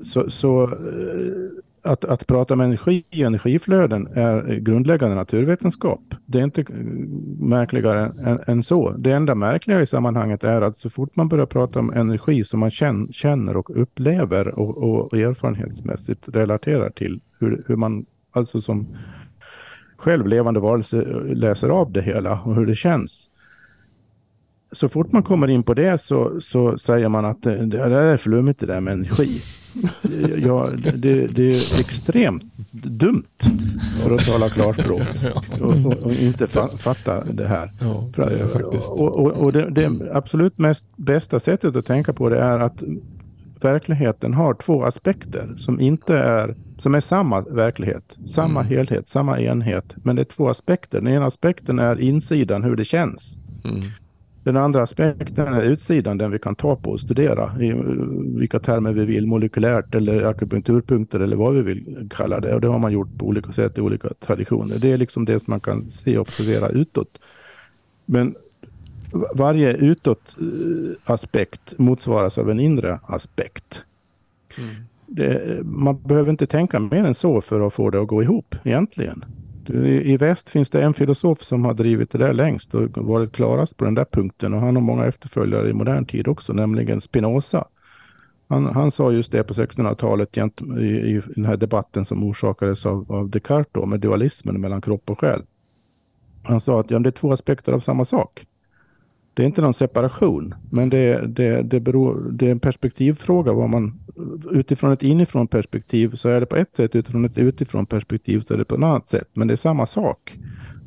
Så, så eh, att, att prata om energi och energiflöden är grundläggande naturvetenskap. Det är inte eh, märkligare än, än, så. Det enda märkliga i sammanhanget är att så fort man börjar prata om energi som man känner och upplever och, och erfarenhetsmässigt relaterar till hur, hur man alltså som självlevande varelse eh, läser av det hela och hur det känns så fort man kommer in på det så, så säger man att eh, det, det där är flummigt det där med energi. Ja, det, det är extremt dumt för att tala klarspråk och, och, och inte fa, fatta det här. Ja, det är faktiskt. Och, och, och det, det, absolut mest bästa sättet att tänka på det är att verkligheten har två aspekter som inte är som är samma verklighet, samma mm. helhet, samma enhet. Men det är två aspekter. Den ena aspekten är insidan, hur det känns. Mm. Den andra aspekten är utsidan, den vi kan ta på och studera i vilka termer vi vill, molekylärt eller akupunkturpunkter eller vad vi vill kalla det. Och det har man gjort på olika sätt i olika traditioner. Det är liksom det som man kan se och observera utåt. Men varje utåt eh, aspekt motsvaras av en inre aspekt. Mm. Det, man behöver inte tänka mer än så för att få det att gå ihop egentligen. I väst finns det en filosof som har drivit det där längst och varit klarast på den där punkten och han har många efterföljare i modern tid också, nämligen Spinoza. Han, han sa just det på 1600-talet i, i, den här debatten som orsakades av, av Descartes då, med dualismen mellan kropp och själ. Han sa att ja, det är två aspekter av samma sak. Det är inte någon separation, men det, det, det, beror, det är en perspektivfråga. Vad man, utifrån ett inifrån perspektiv så är det på ett sätt, utifrån ett utifrån perspektiv så är det på ett annat sätt. Men det är samma sak.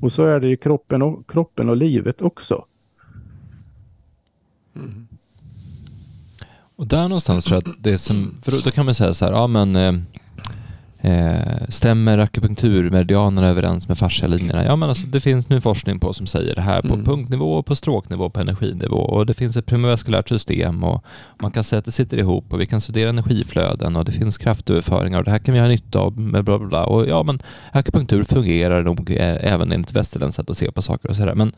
Och så är det i kroppen och, kroppen och livet också. Mm. Och där någonstans tror jag att det som, för då, då kan man säga så här, ja men eh, Eh, stämmer akupunkturmeridianerna överens med fascialinjerna? Ja, men alltså, det finns nu forskning på som säger det här på mm. punktnivå, på stråknivå, på energinivå och det finns ett primärskulärt system och man kan säga att det sitter ihop och vi kan studera energiflöden och det finns kraftöverföringar och det här kan vi ha nytta av med bla bla bla. Och ja, men akupunktur fungerar nog eh, även enligt västerländskt sätt att se på saker och sådär. Men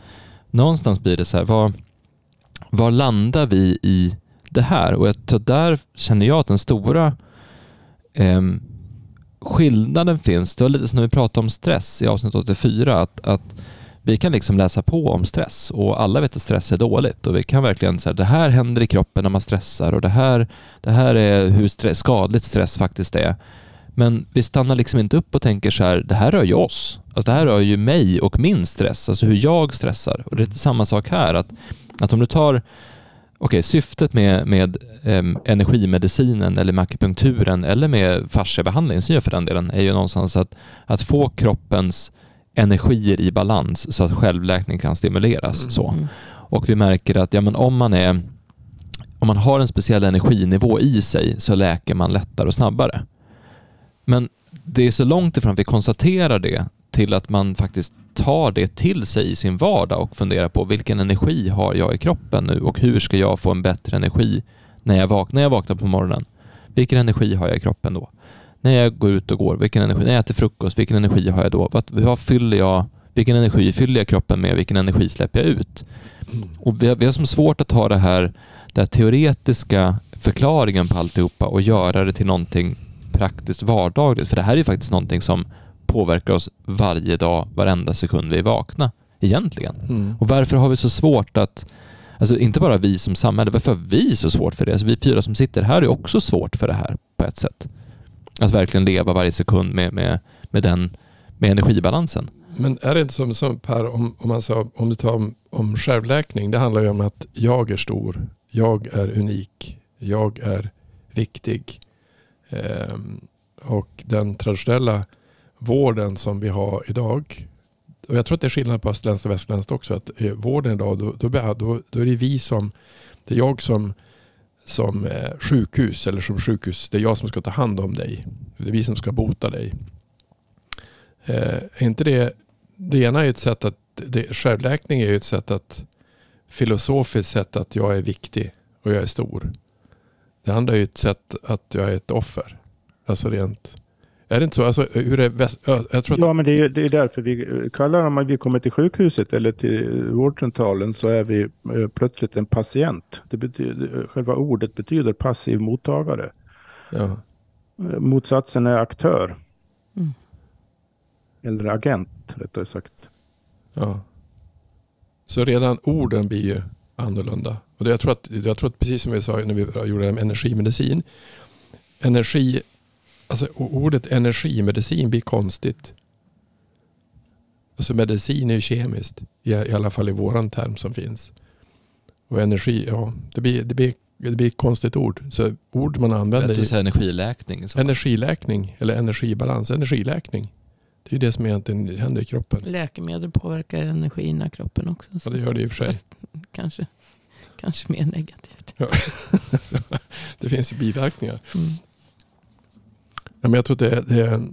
någonstans blir det så här, var, var landar vi i det här? Och jag där känner jag att den stora eh, skillnaden finns, det var lite som när vi pratade om stress i avsnitt 84, att, att vi kan liksom läsa på om stress och alla vet att stress är dåligt och vi kan verkligen säga det här händer i kroppen när man stressar och det här, det här är hur stress, skadligt stress faktiskt är. Men vi stannar liksom inte upp och tänker så här, det här rör ju oss. Alltså det här rör ju mig och min stress, alltså hur jag stressar. Och det är samma sak här, att, att om du tar okay, syftet med, med um, energimedicinen eller med akupunkturen eller med fasciabehandling, för den delen, är ju någonstans att, att få kroppens energier i balans så att självläkning kan stimuleras. Mm. Så. Och vi märker att ja, men om, man är, om man har en speciell energinivå i sig så läker man lättare och snabbare. Men det är så långt ifrån att vi konstaterar det till att man faktiskt tar det till sig i sin vardag och funderar på vilken energi har jag i kroppen nu och hur ska jag få en bättre energi när jag, vak när jag vaknar på morgonen? Vilken energi har jag i kroppen då? När jag går ut och går, vilken energi? När jag äter frukost, vilken energi har jag då? Vad, vad fyller jag? Vilken energi fyller jag kroppen med? Vilken energi släpper jag ut? Och vi har, vi har som svårt att ta det här, den här teoretiska förklaringen på alltihopa och göra det till någonting praktiskt vardagligt. För det här är ju faktiskt någonting som påverkar oss varje dag, varenda sekund vi är vakna. Egentligen. Mm. Och varför har vi så svårt att, alltså inte bara vi som samhälle, varför har vi så svårt för det? Alltså vi fyra som sitter här är också svårt för det här på ett sätt. Att verkligen leva varje sekund med, med, med den med energibalansen. Men är det inte som, som Per, om, om, man sa, om du tar om, om självläkning, det handlar ju om att jag är stor, jag är unik, jag är viktig. Ehm, och den traditionella vården som vi har idag, och jag tror att det är skillnad på östländskt och västländskt också, att eh, vården idag, då, då, då, då är det vi som, det är jag som, som eh, sjukhus eller som sjukhus, det är jag som ska ta hand om dig. Det är vi som ska bota dig. Eh, är inte det, det ena är ett sätt att, det, självläkning är ju ett sätt att, filosofiskt sätt att jag är viktig och jag är stor. Det andra är ju ett sätt att jag är ett offer. Alltså rent, är det inte så? Alltså, hur är väst, jag tror att, Ja, men det är, det är därför vi kallar om vi kommer till sjukhuset eller till vårdcentralen så är vi plötsligt en patient. Det betyder, själva ordet betyder passiv mottagare. ja, Motsatsen är aktör. Mm. Eller agent rättare sagt. ja. Så redan orden blir ju annorlunda. Och det, jag, tror att, jag tror att precis som vi sa när vi gjorde det här med energimedicin. Energi, alltså ordet energimedicin blir konstigt. Alltså medicin är ju kemiskt. I, i alla fall i våran term som finns. Och energi, ja, det blir, det blir, det blir ett konstigt ord. Så ord man använder Bättre att säga energiläkning. Så. energiläkning eller energibalans. Energiläkning. Det är ju det som egentligen händer i kroppen. Läkemedel påverkar energin i kroppen också. Ja, Så det gör det i och för sig. kanske, kanske mer negativt. det finns ju biverkningar. Mm. Ja, men jag tror att det är, det är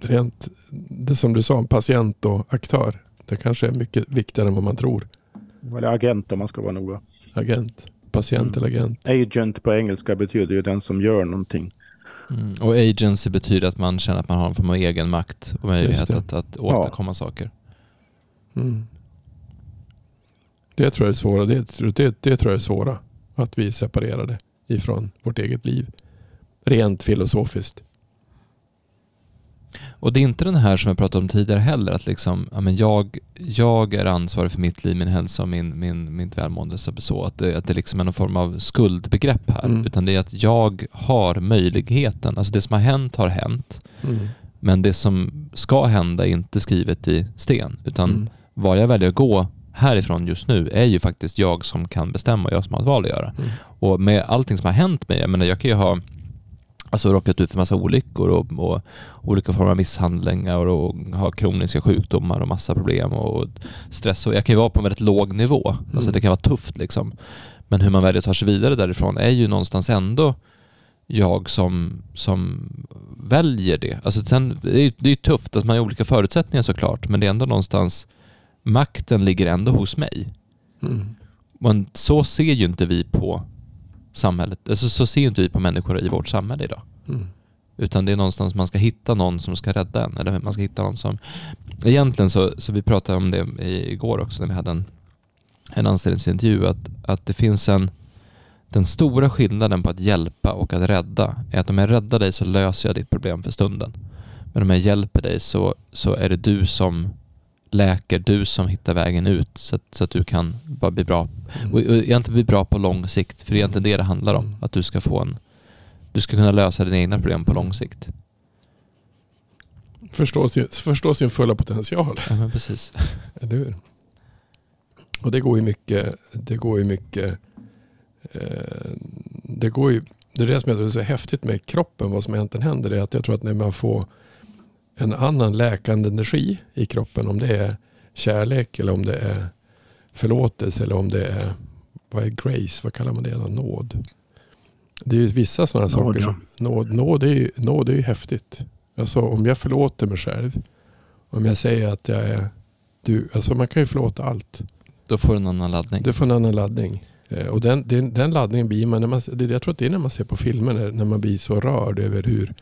rent, det som du sa, patient och aktör. Det kanske är mycket viktigare än vad man tror. Eller agent om man ska vara noga. Agent, patient Mm. eller agent. Agent på engelska betyder ju den som gör någonting. Mm. Och agency betyder att man känner att man har en form av egen makt och möjlighet det. att, att åstadkomma saker. Mm. Det tror jag är svåra. Det, det, det tror jag är svåra. Att vi är separerade ifrån vårt eget liv. Rent filosofiskt. Och det är inte den här som jag pratade om tidigare heller, att liksom, ja, men jag, jag är ansvarig för mitt liv, min hälsa och min, min, mitt välmående. Så, att, det, att det liksom är någon form av skuldbegrepp här. Mm. Utan det är att jag har möjligheten, alltså det som har hänt har hänt. Mm. Men det som ska hända är inte skrivet i sten. Utan Mm. var jag väljer att gå härifrån just nu är ju faktiskt jag som kan bestämma, jag som har ett val att göra. Mm. Och med allting som har hänt mig, jag menar jag kan ju ha alltså råkat ut för massa olyckor och, och olika former av misshandlingar och, ha kroniska sjukdomar och massa problem och stress. Och jag kan ju vara på en väldigt låg nivå. Alltså Mm. det kan vara tufft liksom. Men hur man väljer att ta sig vidare därifrån är ju någonstans ändå jag som, som väljer det. Alltså sen, det är ju det är tufft att man har olika förutsättningar såklart, men det är ändå någonstans makten ligger ändå hos mig. Mm. Men så ser ju inte vi på samhället, alltså så ser ju inte vi på människor i vårt samhälle idag. Mm. Utan det är någonstans man ska hitta någon som ska rädda en. Eller man ska hitta någon som... Egentligen så, så vi pratade om det igår också när vi hade en, en anställningsintervju. Att, att det finns en... Den stora skillnaden på att hjälpa och att rädda är att om jag räddar dig så löser jag ditt problem för stunden. Men om jag hjälper dig så, så är det du som läker, du som hittar vägen ut så att, så att du kan bara bli bra. Mm. Och, och egentligen bli bra på lång sikt. För det är egentligen det det handlar om. Mm. Att du ska få en... Du ska kunna lösa dina egna problem på lång sikt. Förstå, sin, förstå sin fulla potential. Ja, men precis. Eller hur? Och det går ju mycket, det går ju mycket, eh, det går ju, det är det som jag tror är så häftigt med kroppen, vad som egentligen händer, är att jag tror att när man får en annan läkande energi i kroppen, om det är kärlek eller om det är förlåtelse eller om det är, vad är grace, vad kallar man det, nåd. Det är ju vissa sådana Nåd, saker ja. som, nåd, nåd, är ju, nåd är ju häftigt. Alltså om jag förlåter mig själv Om jag säger att jag är du, alltså man kan ju förlåta allt. Då får du en annan laddning. Du får en annan laddning. Eh, och den, den, den laddningen blir man, när man, det, jag tror att det är när man ser på filmer, när, när man blir så rörd över hur,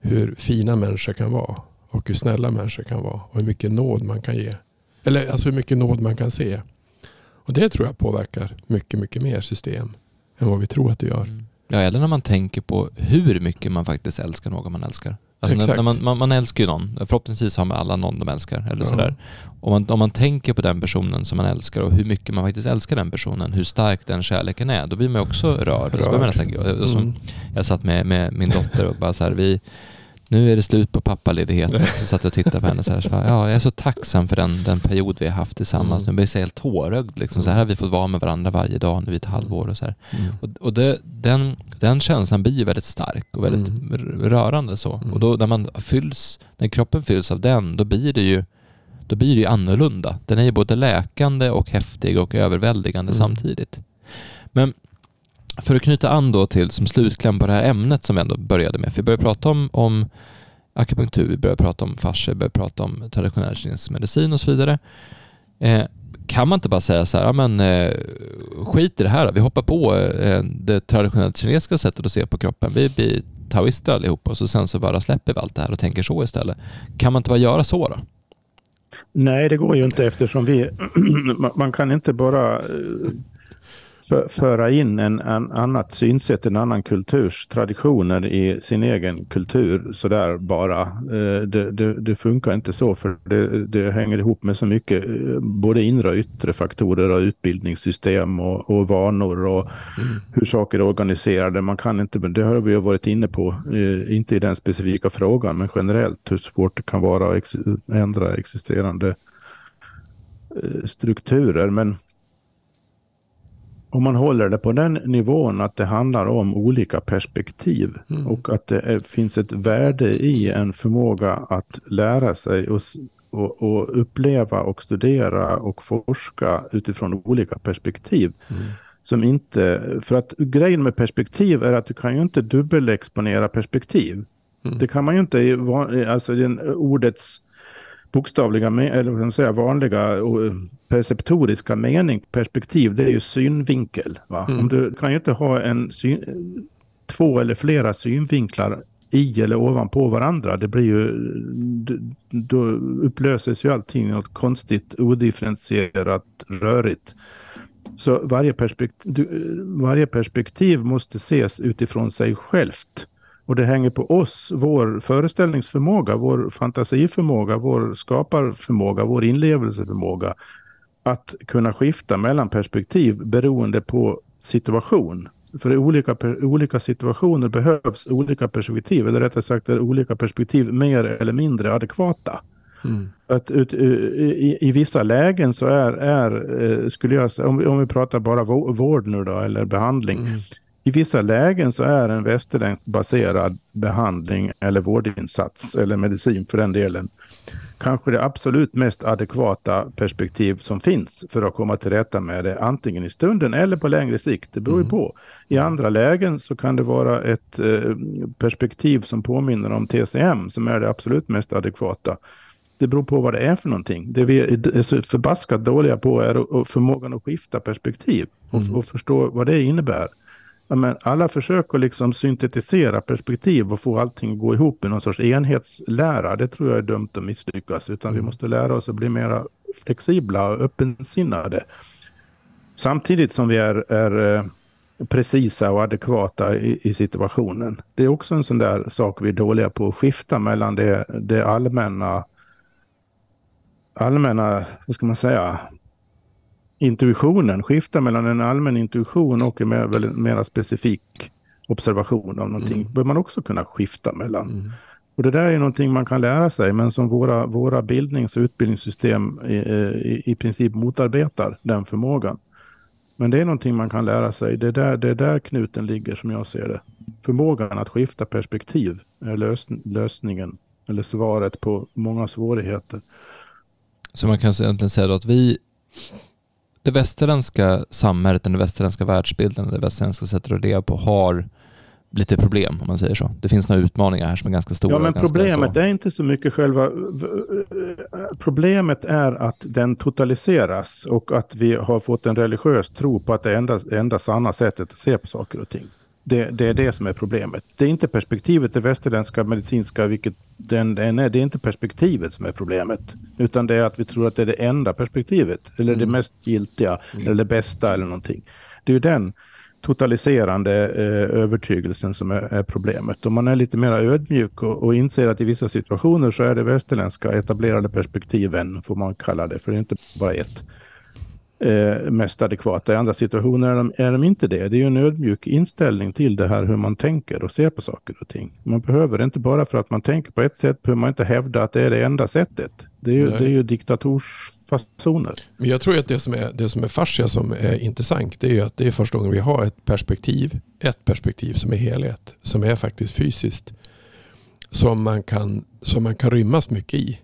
hur fina människor kan vara. Och hur snälla människor kan vara. Och hur mycket nåd man kan ge. Eller alltså hur mycket nåd man kan se. Och det tror jag påverkar mycket, mycket mer system än vad vi tror att det gör. Mm. Ja, eller när man tänker på hur mycket man faktiskt älskar någon man älskar. Alltså när, när man, man, man, älskar ju någon, förhoppningsvis har man alla någon de älskar. Eller ja. sådär. Om, man, om man tänker på den personen som man älskar och hur mycket man faktiskt älskar den personen, hur stark den kärleken är, då blir man också rörd. rörd. Så man nästan, mm. Jag satt med, med min dotter och bara så här, vi, nu är det slut på pappaledigheten. Så satt jag och tittade på henne så här. Så bara, ja, jag är så tacksam för den, den period vi har haft tillsammans. Mm. Nu blir jag helt tårögd. Liksom. Så här har vi fått vara med varandra varje dag nu i ett halvår. Och, så mm. och, och det, den, den känslan blir ju väldigt stark och väldigt mm. rörande. så. Och mm. då när man fylls, när kroppen fylls av den, då blir det ju då blir det ju annorlunda. Den är ju både läkande och häftig och överväldigande mm. samtidigt. Men för att knyta an då till som slutkläm på det här ämnet som vi ändå började med. För vi började prata om, om akupunktur, vi började prata om fascia, vi började prata om traditionell kinesisk medicin och så vidare. Eh, kan man inte bara säga så här, ja, men eh, skit i det här, vi hoppar på eh, det traditionellt kinesiska sättet att se på kroppen. Vi blir taoister allihopa och så sen så bara släpper vi allt det här och tänker så istället. Kan man inte bara göra så då? Nej, det går ju inte eftersom vi, man kan inte bara eh, för, föra in en, en annat synsätt, en annan kulturs traditioner i sin egen kultur sådär bara. Eh, det, det, det, funkar inte så för det, det, hänger ihop med så mycket eh, både inre och yttre faktorer och utbildningssystem och, och vanor och mm. hur saker är organiserade. Man kan inte, det har vi varit inne på, eh, inte i den specifika frågan men generellt hur svårt det kan vara att ändra existerande strukturer. Men om man håller det på den nivån att det handlar om olika perspektiv mm. och att det är, finns ett värde i en förmåga att lära sig och, och, och uppleva och studera och forska utifrån olika perspektiv. Mm. Som inte, för att grejen med perspektiv är att du kan ju inte dubbelexponera perspektiv. Mm. Det kan man ju inte alltså, den ordets bokstavliga, eller vad man säga, vanliga perceptoriska mening, perspektiv, det är ju synvinkel. Va? Mm. Om du kan ju inte ha en syn, två eller flera synvinklar i eller ovanpå varandra. Det blir ju, då upplöses ju allting något konstigt, odifferentierat, rörigt. Så varje perspektiv, varje perspektiv måste ses utifrån sig självt. Och det hänger på oss, vår föreställningsförmåga, vår fantasiförmåga, vår skaparförmåga, vår inlevelseförmåga att kunna skifta mellan perspektiv beroende på situation. För i olika, olika situationer behövs olika perspektiv, eller rättare sagt är olika perspektiv mer eller mindre adekvata. Mm. Att ut, i, i, vissa lägen så är, är eh, skulle jag säga, om vi, om vi pratar bara vård nu då, eller behandling, mm. I vissa lägen så är en västerländsk baserad behandling eller vårdinsats eller medicin för den delen kanske det absolut mest adekvata perspektiv som finns för att komma till rätta med det, antingen i stunden eller på längre sikt. Det beror ju mm. på. I andra lägen så kan det vara ett eh, perspektiv som påminner om TCM som är det absolut mest adekvata. Det beror på vad det är för någonting. Det vi är så förbaskat dåliga på är förmågan att skifta perspektiv och, mm. och förstå vad det innebär men alla försök att liksom syntetisera perspektiv och få allting att gå ihop i någon sorts enhetslära, det tror jag är dömt att misslyckas. Utan mm. vi måste lära oss att bli mer flexibla och öppensinnade. Samtidigt som vi är, är eh, precisa och adekvata i, i, situationen. Det är också en sån där sak vi är dåliga på, att skifta mellan det, det allmänna allmänna, vad ska man säga, intuitionen, skifta mellan en allmän intuition och en mer, mer specifik observation av någonting, mm. bör man också kunna skifta mellan. Mm. Och det där är någonting man kan lära sig, men som våra, våra bildnings och utbildningssystem i, i, i princip motarbetar den förmågan. Men det är någonting man kan lära sig. Det är, där, det är där knuten ligger som jag ser det. Förmågan att skifta perspektiv är lös, lösningen eller svaret på många svårigheter. Så man kan egentligen säga då att vi det västerländska samhället, den västerländska världsbilden, det västerländska sättet att leva på har lite problem om man säger så. Det finns några utmaningar här som är ganska stora. Ja, men problemet är inte så mycket själva... Problemet är att den totaliseras och att vi har fått en religiös tro på att det är enda, enda sanna sättet att se på saker och ting. Det, det, är det som är problemet. Det är inte perspektivet, det västerländska medicinska, vilket den, den är. Det är inte perspektivet som är problemet. Utan det är att vi tror att det är det enda perspektivet. Eller det Mm. mest giltiga. Mm. Eller det bästa eller någonting. Det är ju den totaliserande eh, övertygelsen som är, är problemet. Om man är lite mer ödmjuk och, och inser att i vissa situationer så är det västerländska etablerade perspektiven, får man kalla det, för det är inte bara ett, eh, mest adekvata. I andra situationer är de, är de inte det. Det är ju en ödmjuk inställning till det här hur man tänker och ser på saker och ting. Man behöver inte bara för att man tänker på ett sätt behöver man inte hävda att det är det enda sättet. Det är ju, Nej. det är ju diktatorsfasoner. Men jag tror att det som är, det som är fascia som är intressant det är ju att det är första gången vi har ett perspektiv, ett perspektiv som är helhet, som är faktiskt fysiskt. Som man kan, som man kan rymmas mycket i.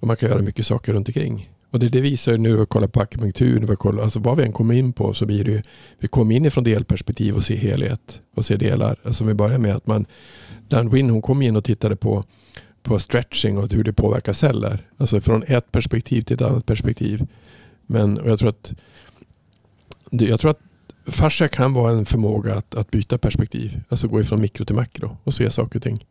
Och man kan göra mycket saker runt omkring. Och det, det visar ju nu när vi kollar på akupunktur, när vi kollar, alltså vad vi än kommer in på så blir det ju, vi kommer in ifrån delperspektiv och ser helhet och ser delar. Alltså vi börjar med att man, Dan Wynn hon kom in och tittade på på stretching och hur det påverkar celler. Alltså från ett perspektiv till ett annat perspektiv. Men och jag tror att jag tror att fascia kan vara en förmåga att, att byta perspektiv. Alltså gå ifrån mikro till makro och se saker och ting.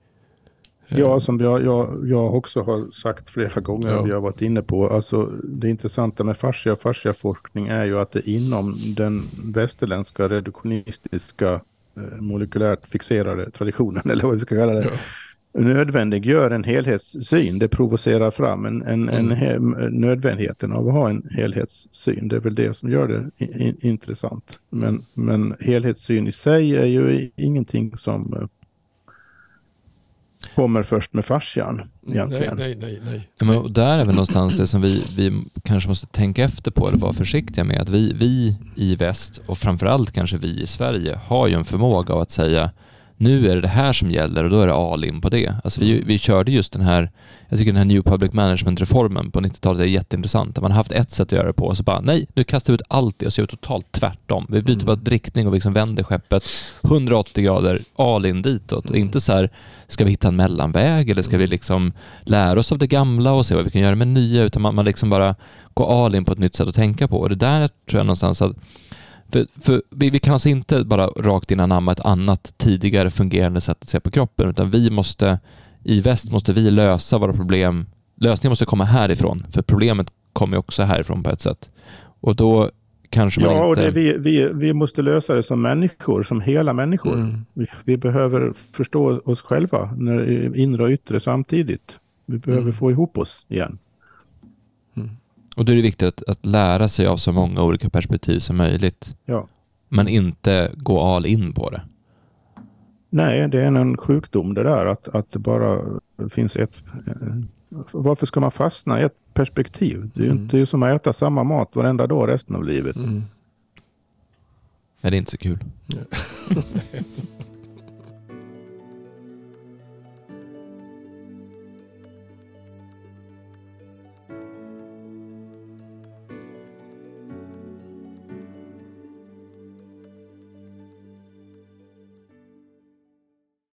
Ja, som jag, jag, jag också har sagt flera gånger Ja. vi har varit inne på. Alltså, det intressanta med fascia och fasciaforskning är ju att det inom den västerländska reduktionistiska eh, molekylärt fixerade traditionen, eller vad vi ska kalla det, Ja. nödvändiggör en helhetssyn. Det provocerar fram en, en, en Mm. he- nödvändigheten av att ha en helhetssyn. Det är väl det som gör det intressant. Men, men helhetssyn i sig är ju ingenting som eh, kommer först med fascian Nej, egentligen. nej, nej, nej. Ja, men där är väl någonstans det som vi, vi kanske måste tänka efter på eller vara försiktiga med. Att vi, vi i väst och framförallt kanske vi i Sverige har ju en förmåga av att säga nu är det det här som gäller och då är det all in på det. Alltså vi, vi körde just den här, jag tycker den här New Public Management-reformen på 90-talet är jätteintressant. Man har haft ett sätt att göra det på och så bara nej, nu kastar vi ut allt det och så gör vi totalt tvärtom. Vi byter Mm. bara riktning och liksom vänder skeppet 180 grader all in ditåt. Och Mm. inte så här, ska vi hitta en mellanväg eller ska vi Mm. liksom lära oss av det gamla och se vad vi kan göra med nya, utan man, man liksom bara går all in på ett nytt sätt att tänka på. Och det där tror jag någonstans att för, för vi, vi kan alltså inte bara rakt in anamma ett annat tidigare fungerande sätt att se på kroppen, utan vi måste, i väst måste vi lösa våra problem. Lösningen måste komma härifrån, för problemet kommer också härifrån på ett sätt. Och då kanske man Ja, och inte... det, vi, vi, vi måste lösa det som människor, som hela människor. Mm. Vi, vi behöver förstå oss själva, när, inre och yttre samtidigt. Vi behöver Mm. få ihop oss igen. Och då är det viktigt att, att lära sig av så många olika perspektiv som möjligt. Ja. Men inte gå all in på det. Nej, det är en sjukdom det där att, att det bara finns ett... Varför ska man fastna i ett perspektiv? Det är ju Mm. inte som att äta samma mat varenda dag resten av livet. Mm. Nej, det är inte så kul.